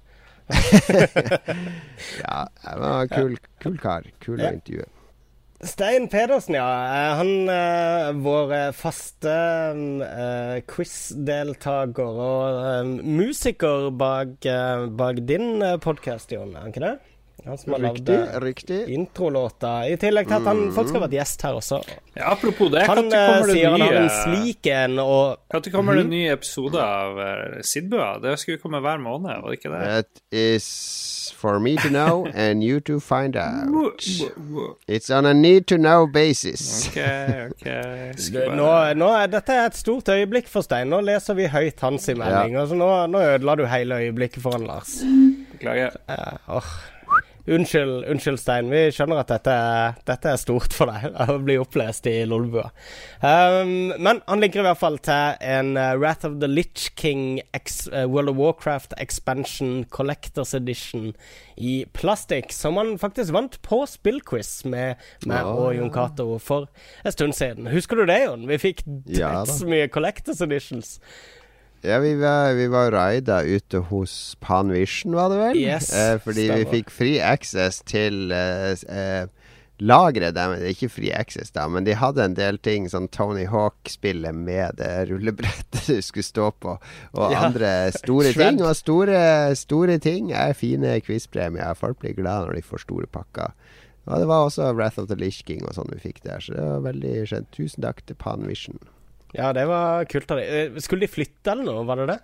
Ja, det var en kul, kul kar. Kul å Ja. intervjue. Stein Pedersen, ja. Eh, Han er vår eh, faste eh, quiz-deltaker og eh, musiker bak, eh, bak din eh, podkast, Jon. Er han ikke det? Han som har Riktig. lagd riktig. introlåta. I tillegg til at han faktisk har vært gjest her også. Ja, apropos det, Han når eh, det sier han har en sliken slik en, og Når kommer det nye episoder av uh, Sidbua? Det skulle komme hver måned, var det ikke det? That is for me to know and you to find out. It's on a need to know basis. OK, OK. Nå, nå er dette er et stort øyeblikk for Stein. Nå leser vi høyt hans melding. melding. Altså, nå, nå ødela du hele øyeblikket for han, Lars. Beklager. Uh, åh. Unnskyld, unnskyld, Stein. Vi skjønner at dette, dette er stort for deg å bli opplest i Lolbua. Um, men han ligger i hvert fall til en eh, Wrath of the Litch King ex, eh, World of Warcraft Expansion Collectors Edition i plastikk, som han faktisk vant på spillquiz med meg Ja. og Jon Cato for en stund siden. Husker du det, Jon? Vi fikk Ja så mye Collectors Editions. Ja, vi var, vi var raida ute hos Panvision, var det vel? Yes, eh, fordi vi fikk free access til eh, eh, lageret deres. Det er ikke free access, da, men de hadde en del ting, sånn Tony Hawk-spillet med det rullebrettet du skulle stå på, og Ja. andre store ting. Og store, store ting er fine quizpremier. Folk blir glad når de får store pakker. Og det var også Wrath of the Lish King og sånn vi fikk der, så det var veldig skjønt. Tusen takk til Panvision. Ja, det var kult av dem. Eh, Skulle de flytte eller noe, var det det?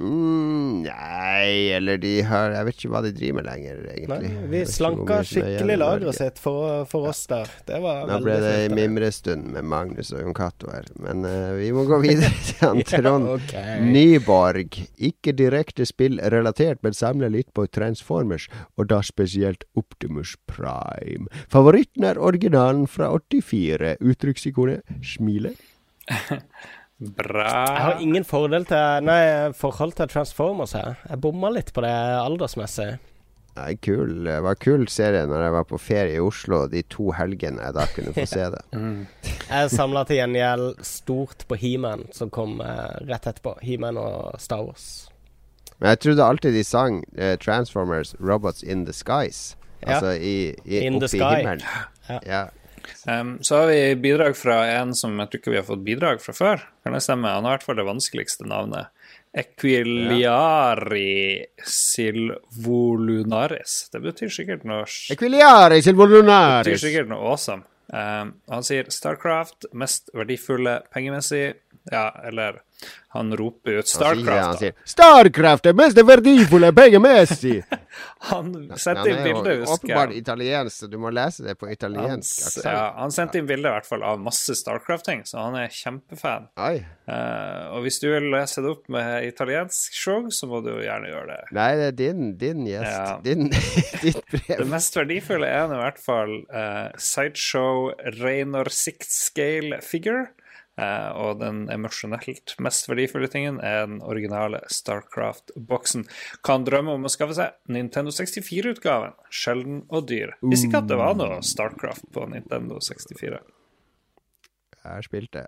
Mm, nei, eller de har Jeg vet ikke hva de driver med lenger, egentlig. Nei, vi vet slanka skikkelig lageret sitt for, for oss der. Det var Nå ble det ei mimrestund med Magnus og Jon Cato her, men uh, vi må gå videre til han Trond Ja, okay. Nyborg. Ikke direkte spillrelatert, men samler litt på Transformers, og da spesielt Optimus Prime. Favoritten er originalen fra 84. Uttrykksikonet smile. Bra. Jeg har ingen fordel til, nei, forhold til Transformers her. Jeg bomma litt på det aldersmessig. Nei, kul. Det var kul serie når jeg var på ferie i Oslo de to helgene jeg da kunne få se det. Jeg samla til gjengjeld stort på He-Man, som kom eh, rett etterpå. He-Man og Star Wars. Men jeg trodde alltid de sang eh, Transformers Robots in the Skies. Ja. Altså i, i, In the sky. himmelen. Ja. Ja. Um, så har vi bidrag fra en som jeg tror ikke vi har fått bidrag fra før. Kan det stemme? Han har i hvert fall det vanskeligste navnet. Equiliari silvolunaris. Det betyr sikkert noe Equiliare betyr silvolunaris. sikkert noe awesome. Um, han sier Starcraft, mest verdifulle pengemessig. Ja, eller han roper ut Han sier, han Starcraft. sier Starcraft er mest verdifulle pengemessig! Han Han sendte inn bilde, husker jeg. åpenbart italiensk, så du må lese det på italiensk aksent. ja, han sendte inn bilde i hvert fall av masse Starcraft-ting, så han er kjempefan. Eh, og hvis du vil lese det opp med italiensk show, så må du jo gjerne gjøre det. Nei, det er din, din gjest. Ja. Din, ditt Det mest verdifulle er i hvert fall uh, Sideshow Reynor Sixth Scale Figure. Eh, og den emosjonelt mest verdifulle tingen er den originale Starcraft-boksen. Kan drømme om å skaffe seg Nintendo 64-utgaven. Sjelden og dyr. Visste ikke at det var noe Starcraft på Nintendo 64. Jeg har spilt det.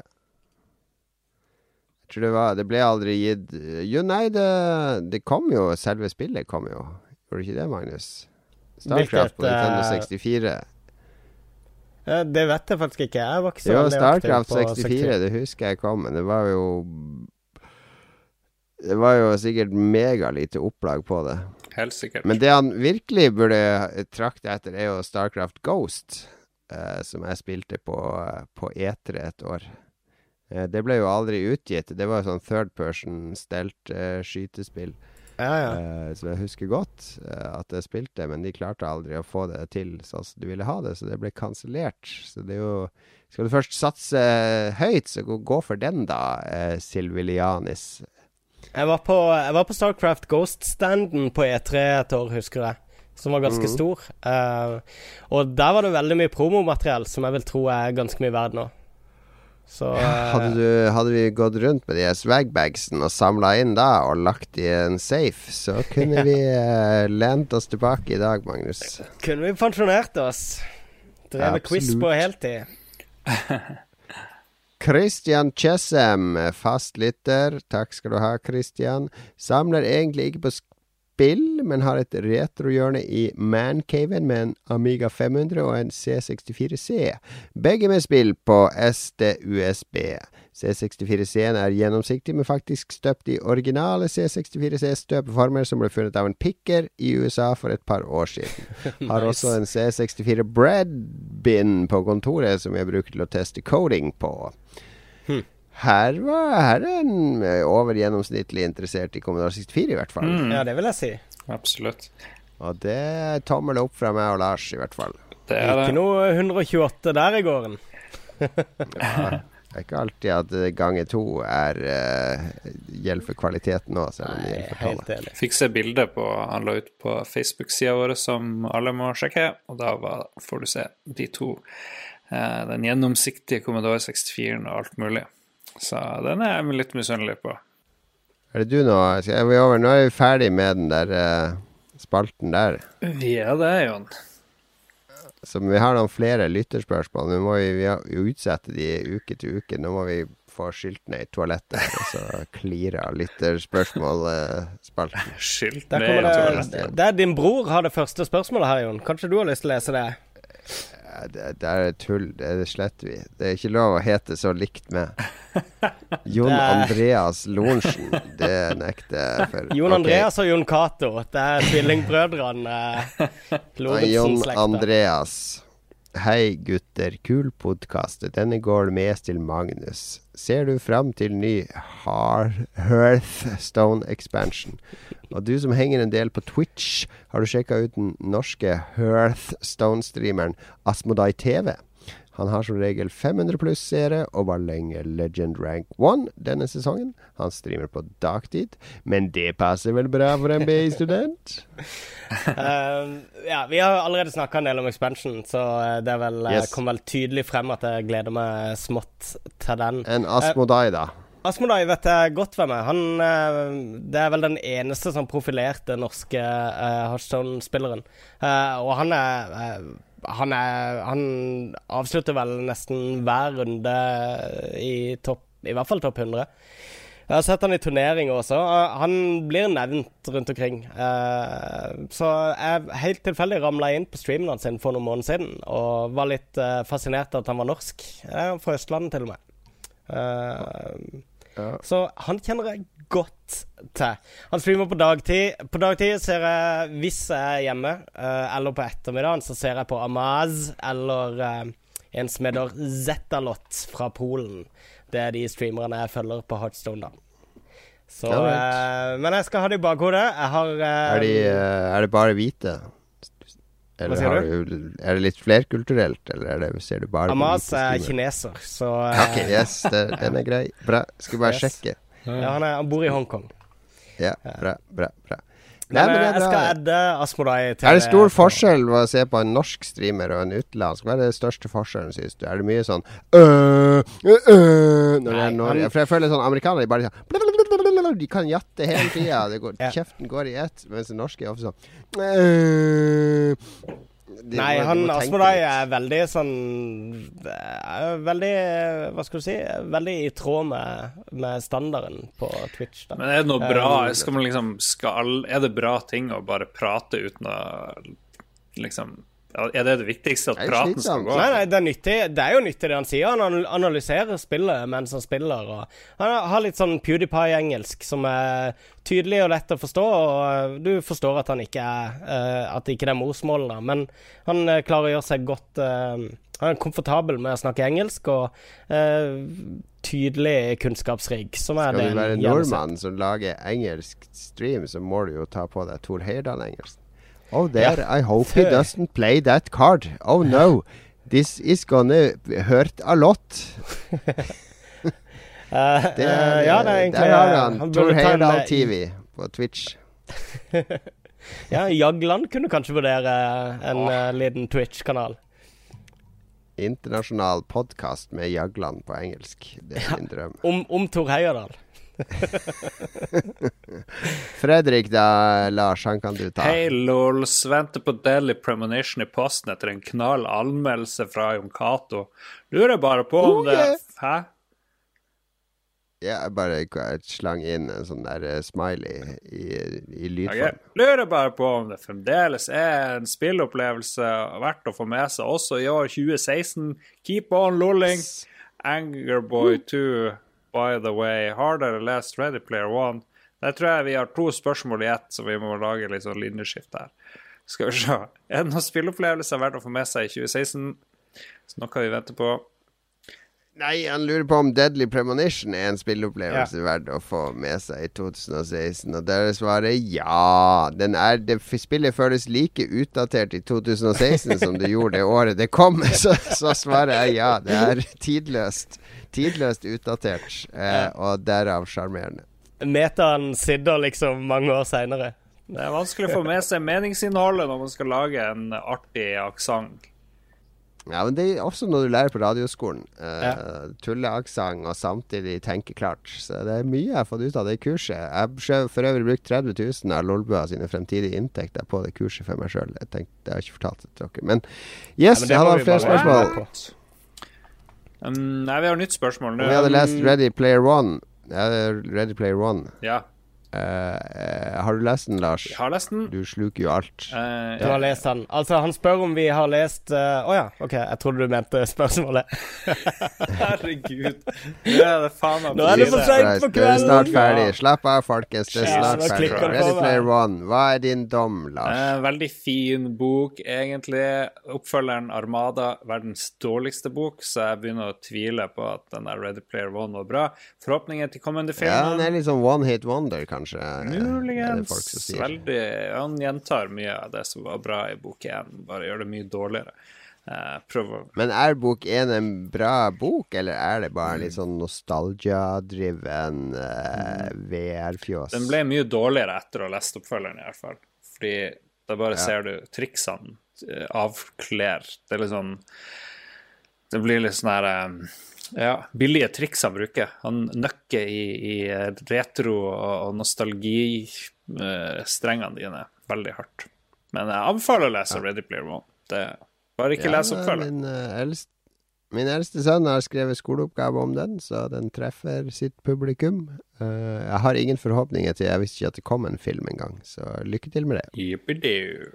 Jeg tror det var Det ble aldri gitt Jo, nei, det, det kom jo Selve spillet kom jo. Gjorde ikke det, Magnus? Starcraft på Nintendo eh, 64. Eh, Det vet jeg faktisk ikke. Jeg var ikke så Jo, veldig Starcraft aktiv på 64, det husker jeg kom, men det var jo Det var jo sikkert megalite opplag på det. Helt sikkert. Men det han virkelig burde trakte etter, er jo Starcraft Ghost, eh, som jeg spilte på, på E3 et år. Eh, det ble jo aldri utgitt. Det var jo sånn third person stelt eh, skytespill. Ja, ja. Eh, så jeg husker godt eh, at jeg spilte, men de klarte aldri å få det til sånn som du ville ha det, så det ble kansellert. Så det er jo Skal du først satse høyt, så gå, for den, da, eh, Silvilianis. Jeg var på, jeg var på Starcraft Ghost-standen på E3 et år, husker jeg. Som var ganske Mhm. stor. Uh, og der var det veldig mye promomateriell som jeg vil tro er ganske mye verdt nå. Så Hadde, du, hadde vi gått rundt med de swagbagsen og samla inn da, og lagt i en safe, så kunne vi uh, lent oss tilbake i dag, Magnus. kunne vi pensjonert oss. Drevet quiz på heltid. Christian Chessem, fastlytter. Takk skal du ha, Christian. Samler egentlig ikke på spill, men har et retrohjørne i Mancaven med en Amiga 500 og en C64C. Begge med spill på SD-USB. C64C-en er gjennomsiktig, men faktisk støpt i originale C64C-støpeformer som ble funnet av en picker i USA for et par år siden. Har Nice. også en C64 breadbin på kontoret som jeg bruker til å teste coding på. Hmm. Her var her er en eh, over gjennomsnittlig interessert i Commodore 64, i hvert fall. Mm, Ja, det vil jeg si. absolutt. Og det er tommel opp fra meg og Lars, i hvert fall. Det er Ikke noe 128 der i gården. Ja, det er ikke alltid at ganger gange to er uh, gjelder for kvaliteten òg, selv om det gjelder for helt tallet. Fikk se bildet på, han la ut på Facebook-sida vår, som alle må sjekke. Og da var, får du se de to. Uh, den gjennomsiktige Commodore 64-en og alt mulig. Så den er jeg litt misunnelig på. Er det du nå? Skal vi over? Nå er vi ferdig med den der uh, spalten der. Vi er det, Jon. Så vi har noen flere lytterspørsmål. Nå må vi, vi jo utsette de uke til uke. Nå må vi få skylt ned i toalettet og så klire av lytterspørsmål-spalten. Skilt Der ned i toalettet. det er din bror har det første spørsmålet her, Jon. Kanskje du har lyst til å lese det? Det, det er tull. Det, det sletter vi. Det er ikke lov å hete så likt med. Jon Andreas Lorentzen. Det nekter jeg for. Jon okay. Andreas og Jon Cato. Det er tvillingbrødrene eh, Ja, Jon Andreas. Hei gutter, kul podkast. Denne går mest til Magnus. Ser du fram til ny Hearthstone expansion? Og du som henger en del på Twitch, har du sjekka ut den norske Hearthstone-streameren Asmodai TV? Han har som regel 500 pluss seere og var lenge Legend Rank 1 denne sesongen. Han streamer på dagtid, men det passer vel bra for en BI-student? uh, ja, vi har allerede snakka en del om expansion, så eh, det er vel, eh, Yes. kom vel tydelig frem at jeg gleder meg smått til den. En Asmodai, da. Asmodai vet jeg godt hvem er. Han eh, Det er vel den eneste som profilerte norske uh, Hearthstone-spilleren. Uh, og han er eh, han, er, han avslutter vel nesten hver runde i topp I hvert fall topp 100. Jeg har sett han i turneringer også. Eh, Han blir nevnt rundt omkring. Eh, så jeg helt tilfeldig ramla inn på streamen hans for noen måneder siden og var litt eh, fascinert av at han var norsk. Er fra Østlandet, til og med. Ja. så han kjenner jeg godt til. Han streamer på dagtid. På dagtid ser jeg, hvis jeg er hjemme, eh, eller på ettermiddagen, så ser jeg på Amaz eller eh, en som heter Zetalot fra Polen. Det er de streamerne jeg følger på Heartstone, da. Så, Ja, eh, men jeg skal ha det i bakhodet. Jeg har Er, de, er det bare hvite? Eller sier har du? Er det litt flerkulturelt, eller er det, ser du bare Amas er kineser, så eh, Ok, yes, det, den er grei. Bra. Skal bare Yes. sjekke. ja, han, er, han bor i Hongkong. Ja, bra, bra, bra. Nei, Men, eh, jeg skal adde Asmodai til Er det stor forskjell ved å se på en norsk streamer og en utenlandsk? Hva er det største forskjellen, syns du? Er det mye sånn øh, øh, øh, når det er Norge? For jeg føler sånn amerikanere bare sånn blablabla, De kan jatte hele tida. Ja. Kjeften går i ett. Mens den norske er ofte sånn øh, de Nei, han litt. er veldig sånn er Veldig Hva skal du si? Veldig i tråd med, med standarden på Twitch. da Men er det noe bra? Um, Skal man liksom skal, Er det bra ting å bare prate uten å liksom Er det det viktigste, at praten skal gå? Nei, nei, det er nyttig Det er jo nyttig det han sier. Han analyserer spillet mens han spiller. Og han har litt sånn PewDiePie-engelsk som er tydelig og lett å forstå. Og eh, du forstår at han ikke er eh, At det ikke er morsmålet, da. Men han eh, klarer å gjøre seg godt Han er komfortabel med å snakke engelsk og tydelig kunnskapsrik, som er Skal du være en nordmann som lager engelsk stream, så må du jo ta på deg Thor Heyerdahl-engelsk. Oh, there, I hope he doesn't play that card. Oh no, this is gonna hurt a lot. Eh, Det eh, ja, det er egentlig der har han. han en, Heyerdahl eh, TV på Twitch. Ja, Jagland kunne kanskje vurdere en eh, liten Twitch-kanal. Internasjonal podkast med Jagland på engelsk. Det er min drøm. Om, om Tor Heyerdahl. Fredrik da, Lars, han kan du ta. Hei, lols. Venter på Daily Premonition i posten etter en knall anmeldelse fra Jon Cato. Lurer bare på om Oh, det yeah. Hæ? Jeg bare slang inn en sånn der eh, smiley i, i lydform. Okay. Lurer bare på om det fremdeles er en spillopplevelse verdt å få med seg også i år 2016. Keep on lolling. Angerboy 2, by the way. Har dere lest Ready Player One? Der tror jeg vi har to spørsmål i ett, så vi må lage litt sånn linjeskift her. Skal vi se. Er det noen spillopplevelser verdt å få med seg i 2016? Så noe vi venter på. Nei, han lurer på om Deadly Premonition er en spilleopplevelse verdt å få med seg i 2016. Og der er svaret ja. Den er, det spillet føles like utdatert i 2016 som det gjorde det året det kom. Så, så svaret er ja. Det er tidløst. Tidløst utdatert, eh, og derav sjarmerende. Metaen sitter liksom mange år seinere. Det er vanskelig å få med seg meningsinnholdet når man skal lage en artig aksent. Ja, men det er også når du lærer på radioskolen. Uh, Ja. Tulleaksent og samtidig tenke klart. Så det er mye jeg har fått ut av det kurset. Jeg har for øvrig brukt 30 000 av Lolbua sine fremtidige inntekter på det kurset for meg sjøl. Det har jeg ikke fortalt det til dere. Men yes, men jeg må hadde flere spørsmål. Um, nei, vi har nytt spørsmål nå. Vi hadde lest Ready Player One ja, Ready Player One Ja, Eh, eh, Har du lest den, Lars? jeg har lest den. Du sluker jo alt. Eh, Du har lest den. Altså, han spør om vi har lest Å ja, OK. Jeg trodde du mente spørsmålet. Herregud. Nå er det faen meg Nå er det for seint på kvelden. det er snart ferdig. Slapp av, folkens. Det er snart ferdig. Ready. Player One. Hva er din dom, Lars? Eh, veldig fin bok, egentlig. Oppfølgeren Armada, verdens dårligste bok, så jeg begynner å tvile på at den der Ready Player One var bra. Forhåpninger til kommende Ja, den er litt sånn one hit wonder, kanskje. Det Muligens. Veldig Han gjentar mye av det som var bra i bok én, bare gjør det mye dårligere. Uh, å Men er bok én en bra bok, eller er det bare litt sånn nostalgia-driven uh, VR-fjås? Den ble mye dårligere etter å ha lest oppfølgeren, i hvert fall. Fordi da bare ser du triksene eh, avkler. Det er litt sånn Det blir litt sånn her eh, Ja, billige triks han bruker. Han nøkker i, i eh, retro- og, nostalgistrengene dine veldig hardt. Men jeg anbefaler å lese Ready Player One. Det, bare ikke les oppfølgeren. Min, eh, min eldste sønn har skrevet skoleoppgave om den, så den treffer sitt publikum. Eh, jeg har ingen forhåpninger til Jeg visste ikke at det kom en film engang, så lykke til med det. Yippee-doo.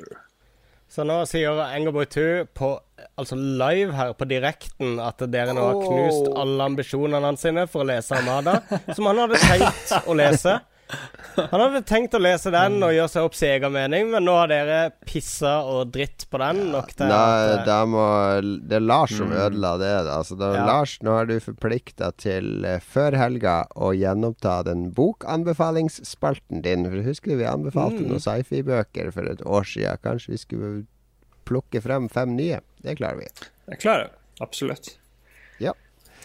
Så nå sier Engerboy 2 på Altså live her på direkten at dere nå har knust alle ambisjonene sine for å lese Armada, som han hadde tenkt å lese. Han hadde tenkt å lese den og gjøre seg opp sin egen mening, men nå har dere pissa og dritt på den nok til Nei, at eh, må Det er Lars som ødela det. Da. Så da, Ja. Lars, nå er du forplikta til eh, før helga å gjenoppta den bokanbefalingsspalten din. For husker du vi anbefalte noen sci-fi-bøker for et år siden? Kanskje vi skulle plukke frem fem nye? Det klarer vi. Det klarer jeg, Absolutt.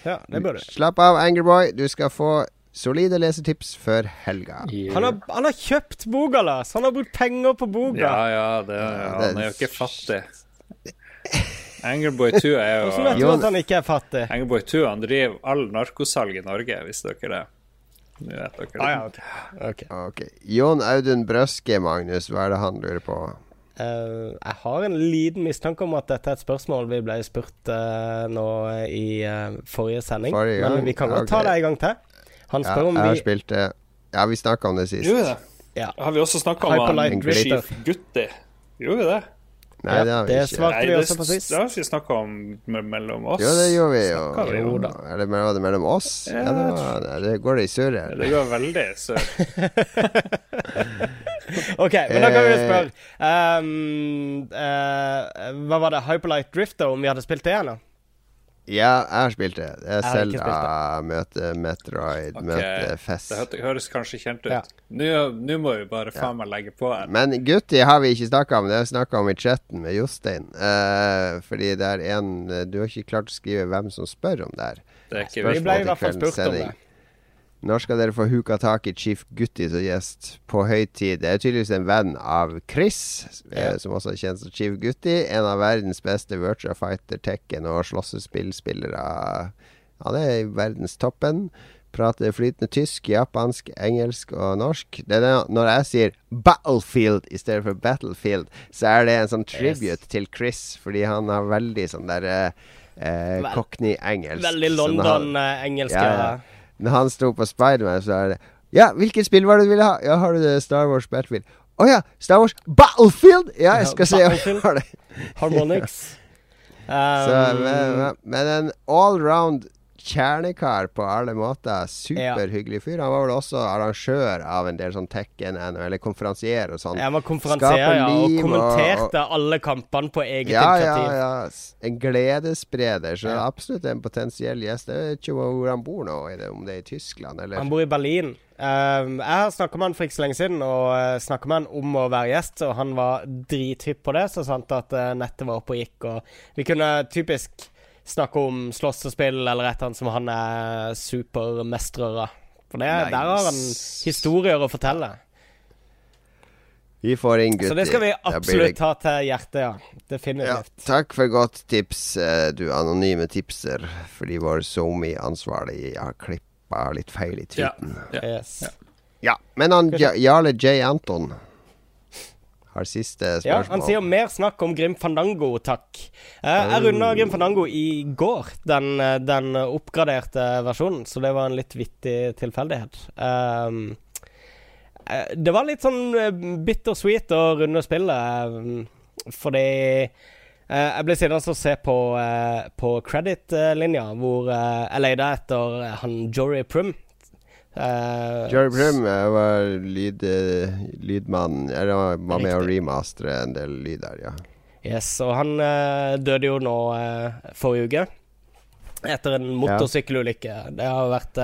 Ja, det burde du. Slapp av, Angerboy. Du skal få Solide lesetips før helga. Han har, han har kjøpt boka, Lars. Han har brukt penger på boka. Ja, ja, det, ja, han er jo ikke fattig. Angerboy 2 er jo Hvordan vet du at han ikke er fattig? Angerboy 2 han driver all narkosalg i Norge, visste dere det? Nå vet dere det. Ah, ja, okay. Okay. Ok. Jon Audun Brøske, Magnus, hva er det han lurer på? Uh, jeg har en liten mistanke om at dette er et spørsmål vi ble spurt uh, nå i uh, forrige sending. Forrige gang? Men vi kan godt ta det en gang til. Han Ja, om vi jeg har spilt det Ja, vi snakka om det sist. Gjorde vi det? Ja. Har vi også snakka om Hyperlight han Drifter. Chief Gutti? Gjorde vi det? Nei, det har vi ikke. vi det, også på sist. det har vi snakka om mellom oss. Jo, det gjorde vi jo. Vi Jo da. Er det, var det mellom oss? Ja, det, var, nei, det går det i surr her. Det går veldig sør. OK, men da kan vi jo Eh. spørre um, uh, Hva var det? Hyperlight Drifter, om vi hadde spilt det igjen? da? Ja, jeg har spilt det. Det er Jeg har ikke Selda møte Metroid, okay. møte Fess. Det høres kanskje kjent ut. Ja. Nå, nå må vi bare faen meg legge på her. Men Gutti har vi ikke snakka om, det har vi snakka om i chatten med Jostein. Uh, fordi det er en Du har ikke klart å skrive hvem som spør om det her. Det er ikke Vi ble i hvert fall spurt om det. Når skal dere få huka tak i Chief Gutti som gjest på høytid? Det er tydeligvis en venn av Chris, eh, Ja. som også er kjent som Chief Gutti. En av verdens beste Virtua Fighter, Tekken og slåssespillspillere. Han er i verdenstoppen. Prater flytende tysk, japansk, engelsk og norsk. Det når jeg sier 'Battlefield' i stedet for 'Battlefield', så er det en sånn tribute til Chris, fordi han har veldig sånn der eh, eh, Cockney-engelsk. Veldig London-engelsk. Ja, ja. Når han sto på Spiderman, så er det Ja, hvilket spill var det du ville ha? Ja, har du det Star Wars Battlefield? Å ja, Star Wars Battlefield! Ja, jeg skal se om jeg har det. Harmonix. Så, Um, men, men- men en allround kjernekar på alle måter. Superhyggelig fyr. Han var vel også arrangør av en del sånn Tekken, eller konferansier og sånn. Han var konferansier ja, og kommenterte og- kommenterte alle kampene på eget Ja, ja, initiativ. ja. S- En gledesspreder. Så Ja. absolutt en potensiell gjest. Jeg vet ikke hvor han bor nå, om det er i Tyskland eller Han bor i Berlin. Um, jeg har snakka med han for ikke så lenge siden, og uh, snakka med han om å være gjest, og han var drithypp på det, så sant at uh, nettet var oppe og gikk, og vi kunne typisk snakke om slåssespill eller et eller annet som han er supermestrer av. For det, Nice. der har han historier å fortelle. Vi får inn gutter. Så det skal vi det- absolutt ta til hjertet, ja. Ja, Definitivt. takk for godt tips, eh, du anonyme tipser. Fordi vår SoMe-ansvarlig har klippa litt feil i Ja. tweeten. Ja. Yes. Ja. Ja. Men han Jarle J. Anton har siste Ja, han sier mer snakk om Grim Fandango, takk. Eh, jeg runda Grim Fandango i går, den, eh, den oppgraderte versjonen, så det var en litt vittig tilfeldighet. Um, det var litt sånn bittersweet å runde spillet, um, fordi jeg ble sittende og se på, på credit-linja, hvor jeg leide etter han Jory Prum. Eh, Jerry Prim eh, var lyd, lydmann Eller var med å remastre en del lyder, ja. Yes, og han uh, døde jo nå uh, forrige uke. Etter en motorsykkelulykke. Det har vært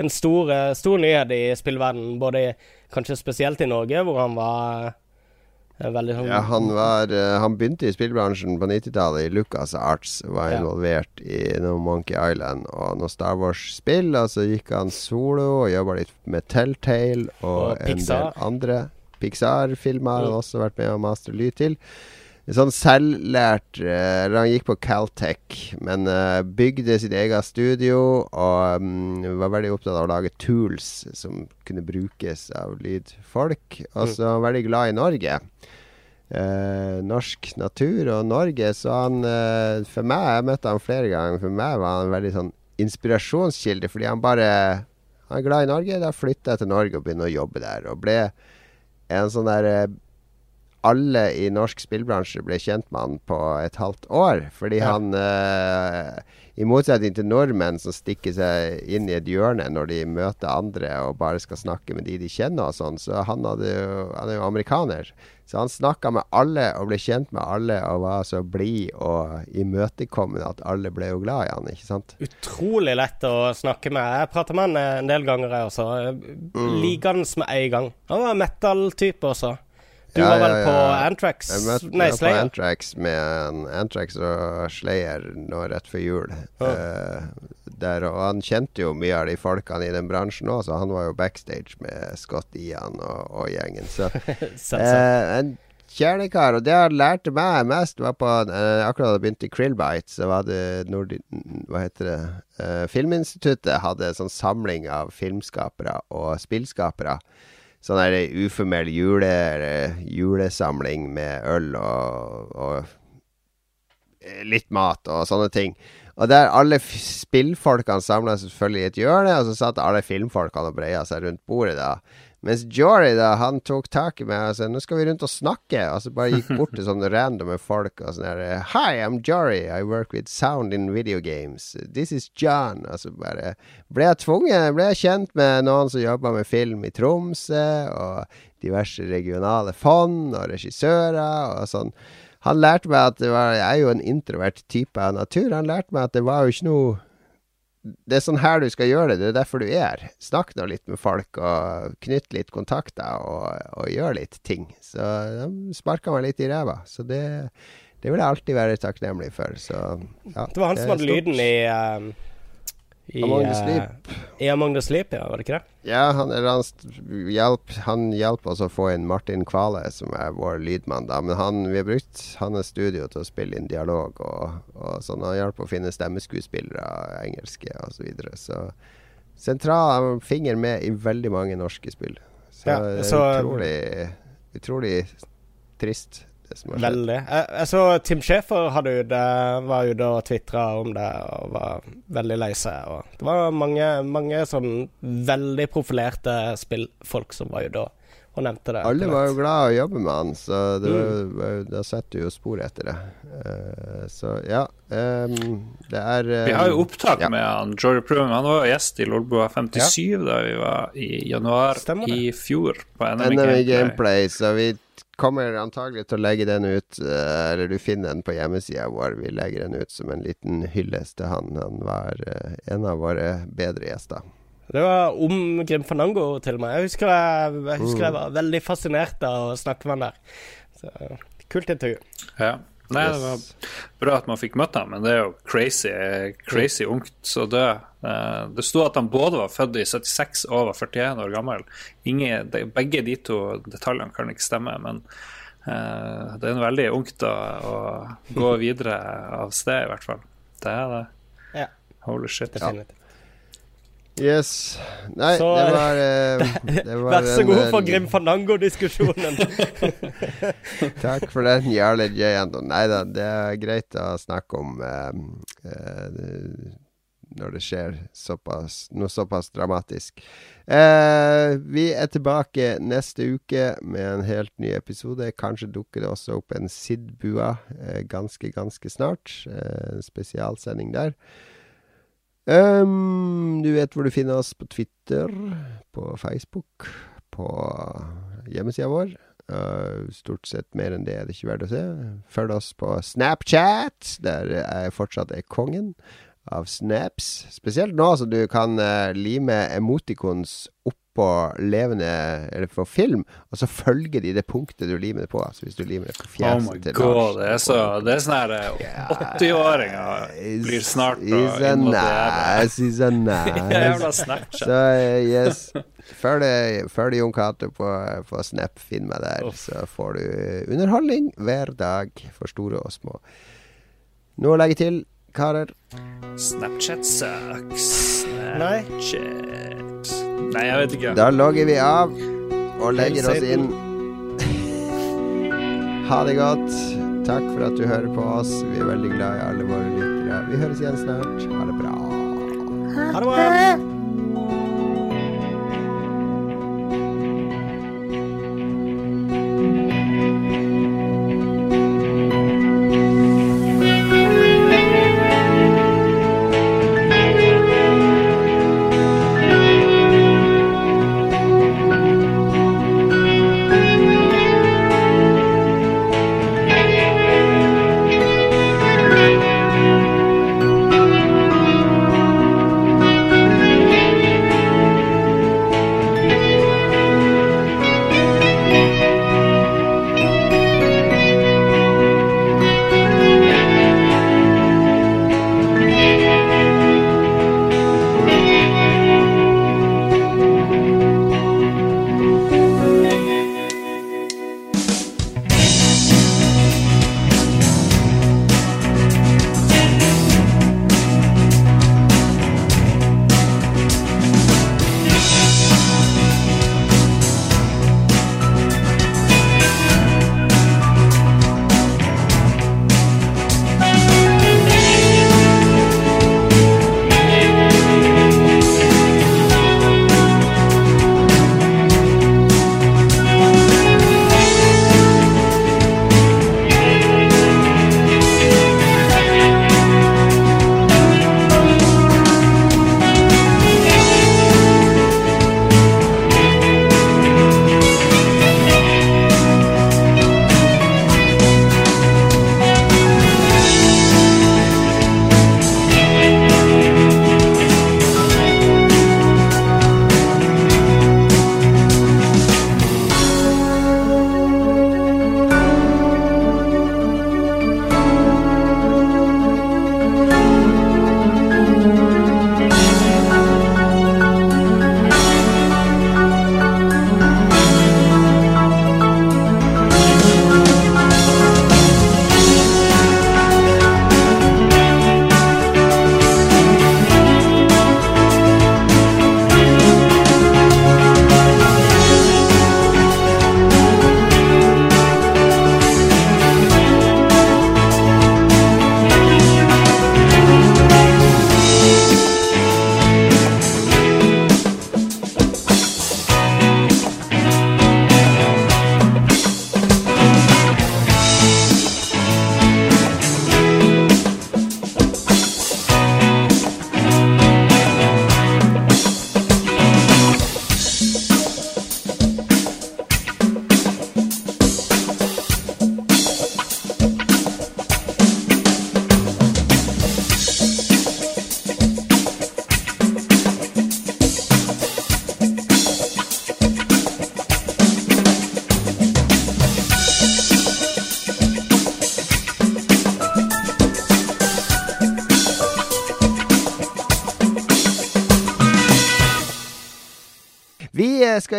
en stor, stor nyhet i spillverdenen, både i, kanskje spesielt i Norge, hvor han var veldig sånn ja han, var, eh, han begynte i spillbransjen på 90-tallet, i Lucas Arts. Var involvert i noe Monkey Island og noe Star Wars-spill. Og så gikk han solo og jobba litt med Telltale og, Og en del andre. Pixar-filmer har han har også vært med og mastre lyd til. Sånn selvlært eh, eller Han gikk på Caltech, men eh, bygde sitt eget studio og um, var veldig opptatt av å lage tools som kunne brukes av lydfolk. Og så var han veldig glad i Norge. Uh, norsk natur og Norge. Så han uh, For meg, jeg møtte han flere ganger, for meg var han en veldig sånn inspirasjonskilde, fordi han bare Han er glad i Norge. Da flytta jeg til Norge og begynte å jobbe der, og ble en sånn der eh, alle i norsk spillbransje ble kjent med han på et halvt år. Fordi Ja. han, uh, i motsetning til nordmenn som stikker seg inn i et hjørne når de møter andre og bare skal snakke med de de kjenner og sånn, så han, hadde jo, han er jo amerikaner. Så han snakka med alle og ble kjent med alle og var så blid og imøtekommende at alle ble jo glad i han, ikke sant? utrolig lett å snakke med. Jeg prater med han en del ganger, jeg også. Mm. Liker han med en gang. Han var metal-type også. Du Ja, var vel ja, på ja. Antrax? Jeg møtte Nei, jeg på Antrax med en Antrax og Slayer nå rett før jul. Ja. Uh, der, og han kjente jo mye av de folkene i den bransjen òg, så han var jo backstage med Scott Ian og, og gjengen. Så uh, en kjernekar. Og det han lærte meg mest, var på uh, akkurat da jeg begynte i Krillbite, så var det Nordi, Hva heter det? Filminstituttet hadde en sånn samling av filmskapere og spillskapere. Sånn der uformell jule, julesamling med øl og, og litt mat og sånne ting. Og der alle spillfolkene samla selvfølgelig i et hjørne, og så satt alle filmfolkene og breia seg rundt bordet da. Mens Jory da, han tok tak i meg og sa nå skal vi rundt og snakke. Og så bare gikk bort til sånne randome folk og sånn her Hi, I'm Jory. I work with sound in video games. This is John. Og så bare ble jeg tvunget, ble jeg kjent med noen som jobba med film i Tromsø, og diverse regionale fond og regissører og sånn. Han lærte meg at det var, Jeg er jo en introvert type av natur. Han lærte meg at det var jo ikke noe Det er sånn her du skal gjøre det. Det er derfor du er. Snakk nå litt med folk, og knytt litt kontakter, og, og gjør litt ting. Så de sparka meg litt i ræva. Så det, det vil jeg alltid være takknemlig for. Så, ja, det var han som hadde lyden i um i, Among the Sleep. I Among the Sleep, ja. Var det ikke det? Ja, han, han hjelp, han hjalp oss å få inn Martin Kvale, som er vår lydmann. da Men han, vi har brukt hans studio til å spille inn dialog og, og sånn. Han hjalp å finne stemmeskuespillere, engelske osv. Så, videre. så sentral finger med i veldig mange norske spill. Så, ja, så det utrolig, utrolig trist Veldig. Jeg, jeg, så Tim jo det, var ute og tvitra om det og var veldig lei seg. Det var mange, mange sånn veldig profilerte spillfolk som var ute og og nevnte det. Alle var jo glad å jobbe med han, så det mm. var, da setter du jo spor etter det. Uh, så ja, um, det er um, Vi har jo opptak ja. med han Jory Prum. Han var gjest i Lolbua 57 ja. da vi var i januar i fjor på NMG NMI Gameplay. Gameplay. Så vi kommer antagelig til å legge den ut, uh, eller du finner den på hjemmesida vår. Vi legger den ut som en liten hyllest til han. Han var uh, en av våre bedre gjester. Det var om Grim Fanango til meg. Jeg husker jeg, jeg, husker jeg var veldig fascinert av å snakke med han der. Så, kult intervju. Ja. Nei, det var bra at man fikk møtt ham, men det er jo crazy, crazy ungt å dø. Eh, det sto at han både var født i 76 og var 41 år gammel. Ingen, begge de to detaljene kan ikke stemme, men uh, det er en veldig ungt å, å gå videre av sted, i hvert fall. Det er det. Ja. Holy shit. Definitivt. Yes. Nei, så, det var, eh, det var Vær så god for eh, Grim Fandango-diskusjonen. Takk for den, Jarle J. Anton. Nei da, det er greit å snakke om eh, eh, når det skjer såpass, noe såpass dramatisk. Eh, vi er tilbake neste uke med en helt ny episode. Kanskje dukker det også opp en Sid-bua eh, ganske, ganske snart. spesialsending der. Um, du vet hvor du finner oss på Twitter, på Facebook, på hjemmesida vår. Uh, stort sett mer enn det er det ikke verdt å se. Følg oss på Snapchat, der jeg fortsatt er kongen av snaps. Spesielt nå som du kan uh, lime emoticons opp på levende Eller på film, og så følger de det punktet du limer det på. Altså hvis du limer det på fjeset oh til God, Det er, så, det er sånn her 80-åringer eh, blir snart He's a nice, he's a nice. så yes. Følg, Jon Cato på, på Snap. Finn meg der, så får du underholdning hver dag for store og små. Noe å legge til, karer? Snapchat sucks. Snapchat. Nei, jeg vet ikke. Da logger vi av og legger oss inn. Ha det godt. Takk for at du hører på oss. Vi er veldig glad i alle våre lyttere. Vi høres igjen snart. Ha det bra. Ha det bra.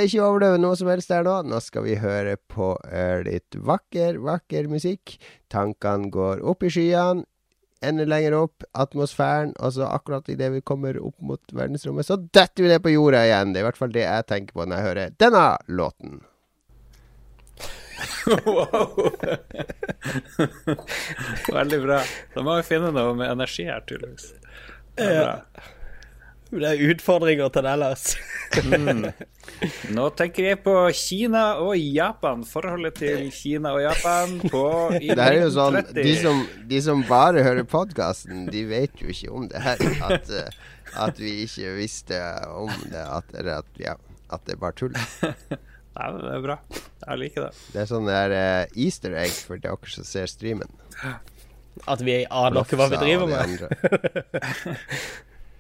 Ikke overdøve noe som helst der nå. Nå skal vi høre på uh, litt vakker, vakker musikk. Tankene går opp i skyene, enda lenger opp, atmosfæren, og så akkurat idet vi kommer opp mot verdensrommet, så detter vi ned på jorda igjen. Det er i hvert fall det jeg tenker på når jeg hører denne låten. wow! Veldig bra. Da må vi finne noe med energi her, tydeligvis. Bra. Det er utfordringer til det Lars. Mm. Nå tenker jeg på Kina og Japan. Forholdet til Kina og Japan på i Det er jo sånn, de som, de som bare hører podkasten, de vet jo ikke om det her. At, eh, at vi ikke visste om det. At, eller at, ja, at det er bare tull. Nei, men det er bra. Jeg liker det. Det er sånn der uh, easter egg for dere som ser streamen. At vi aner ikke hva vi driver med.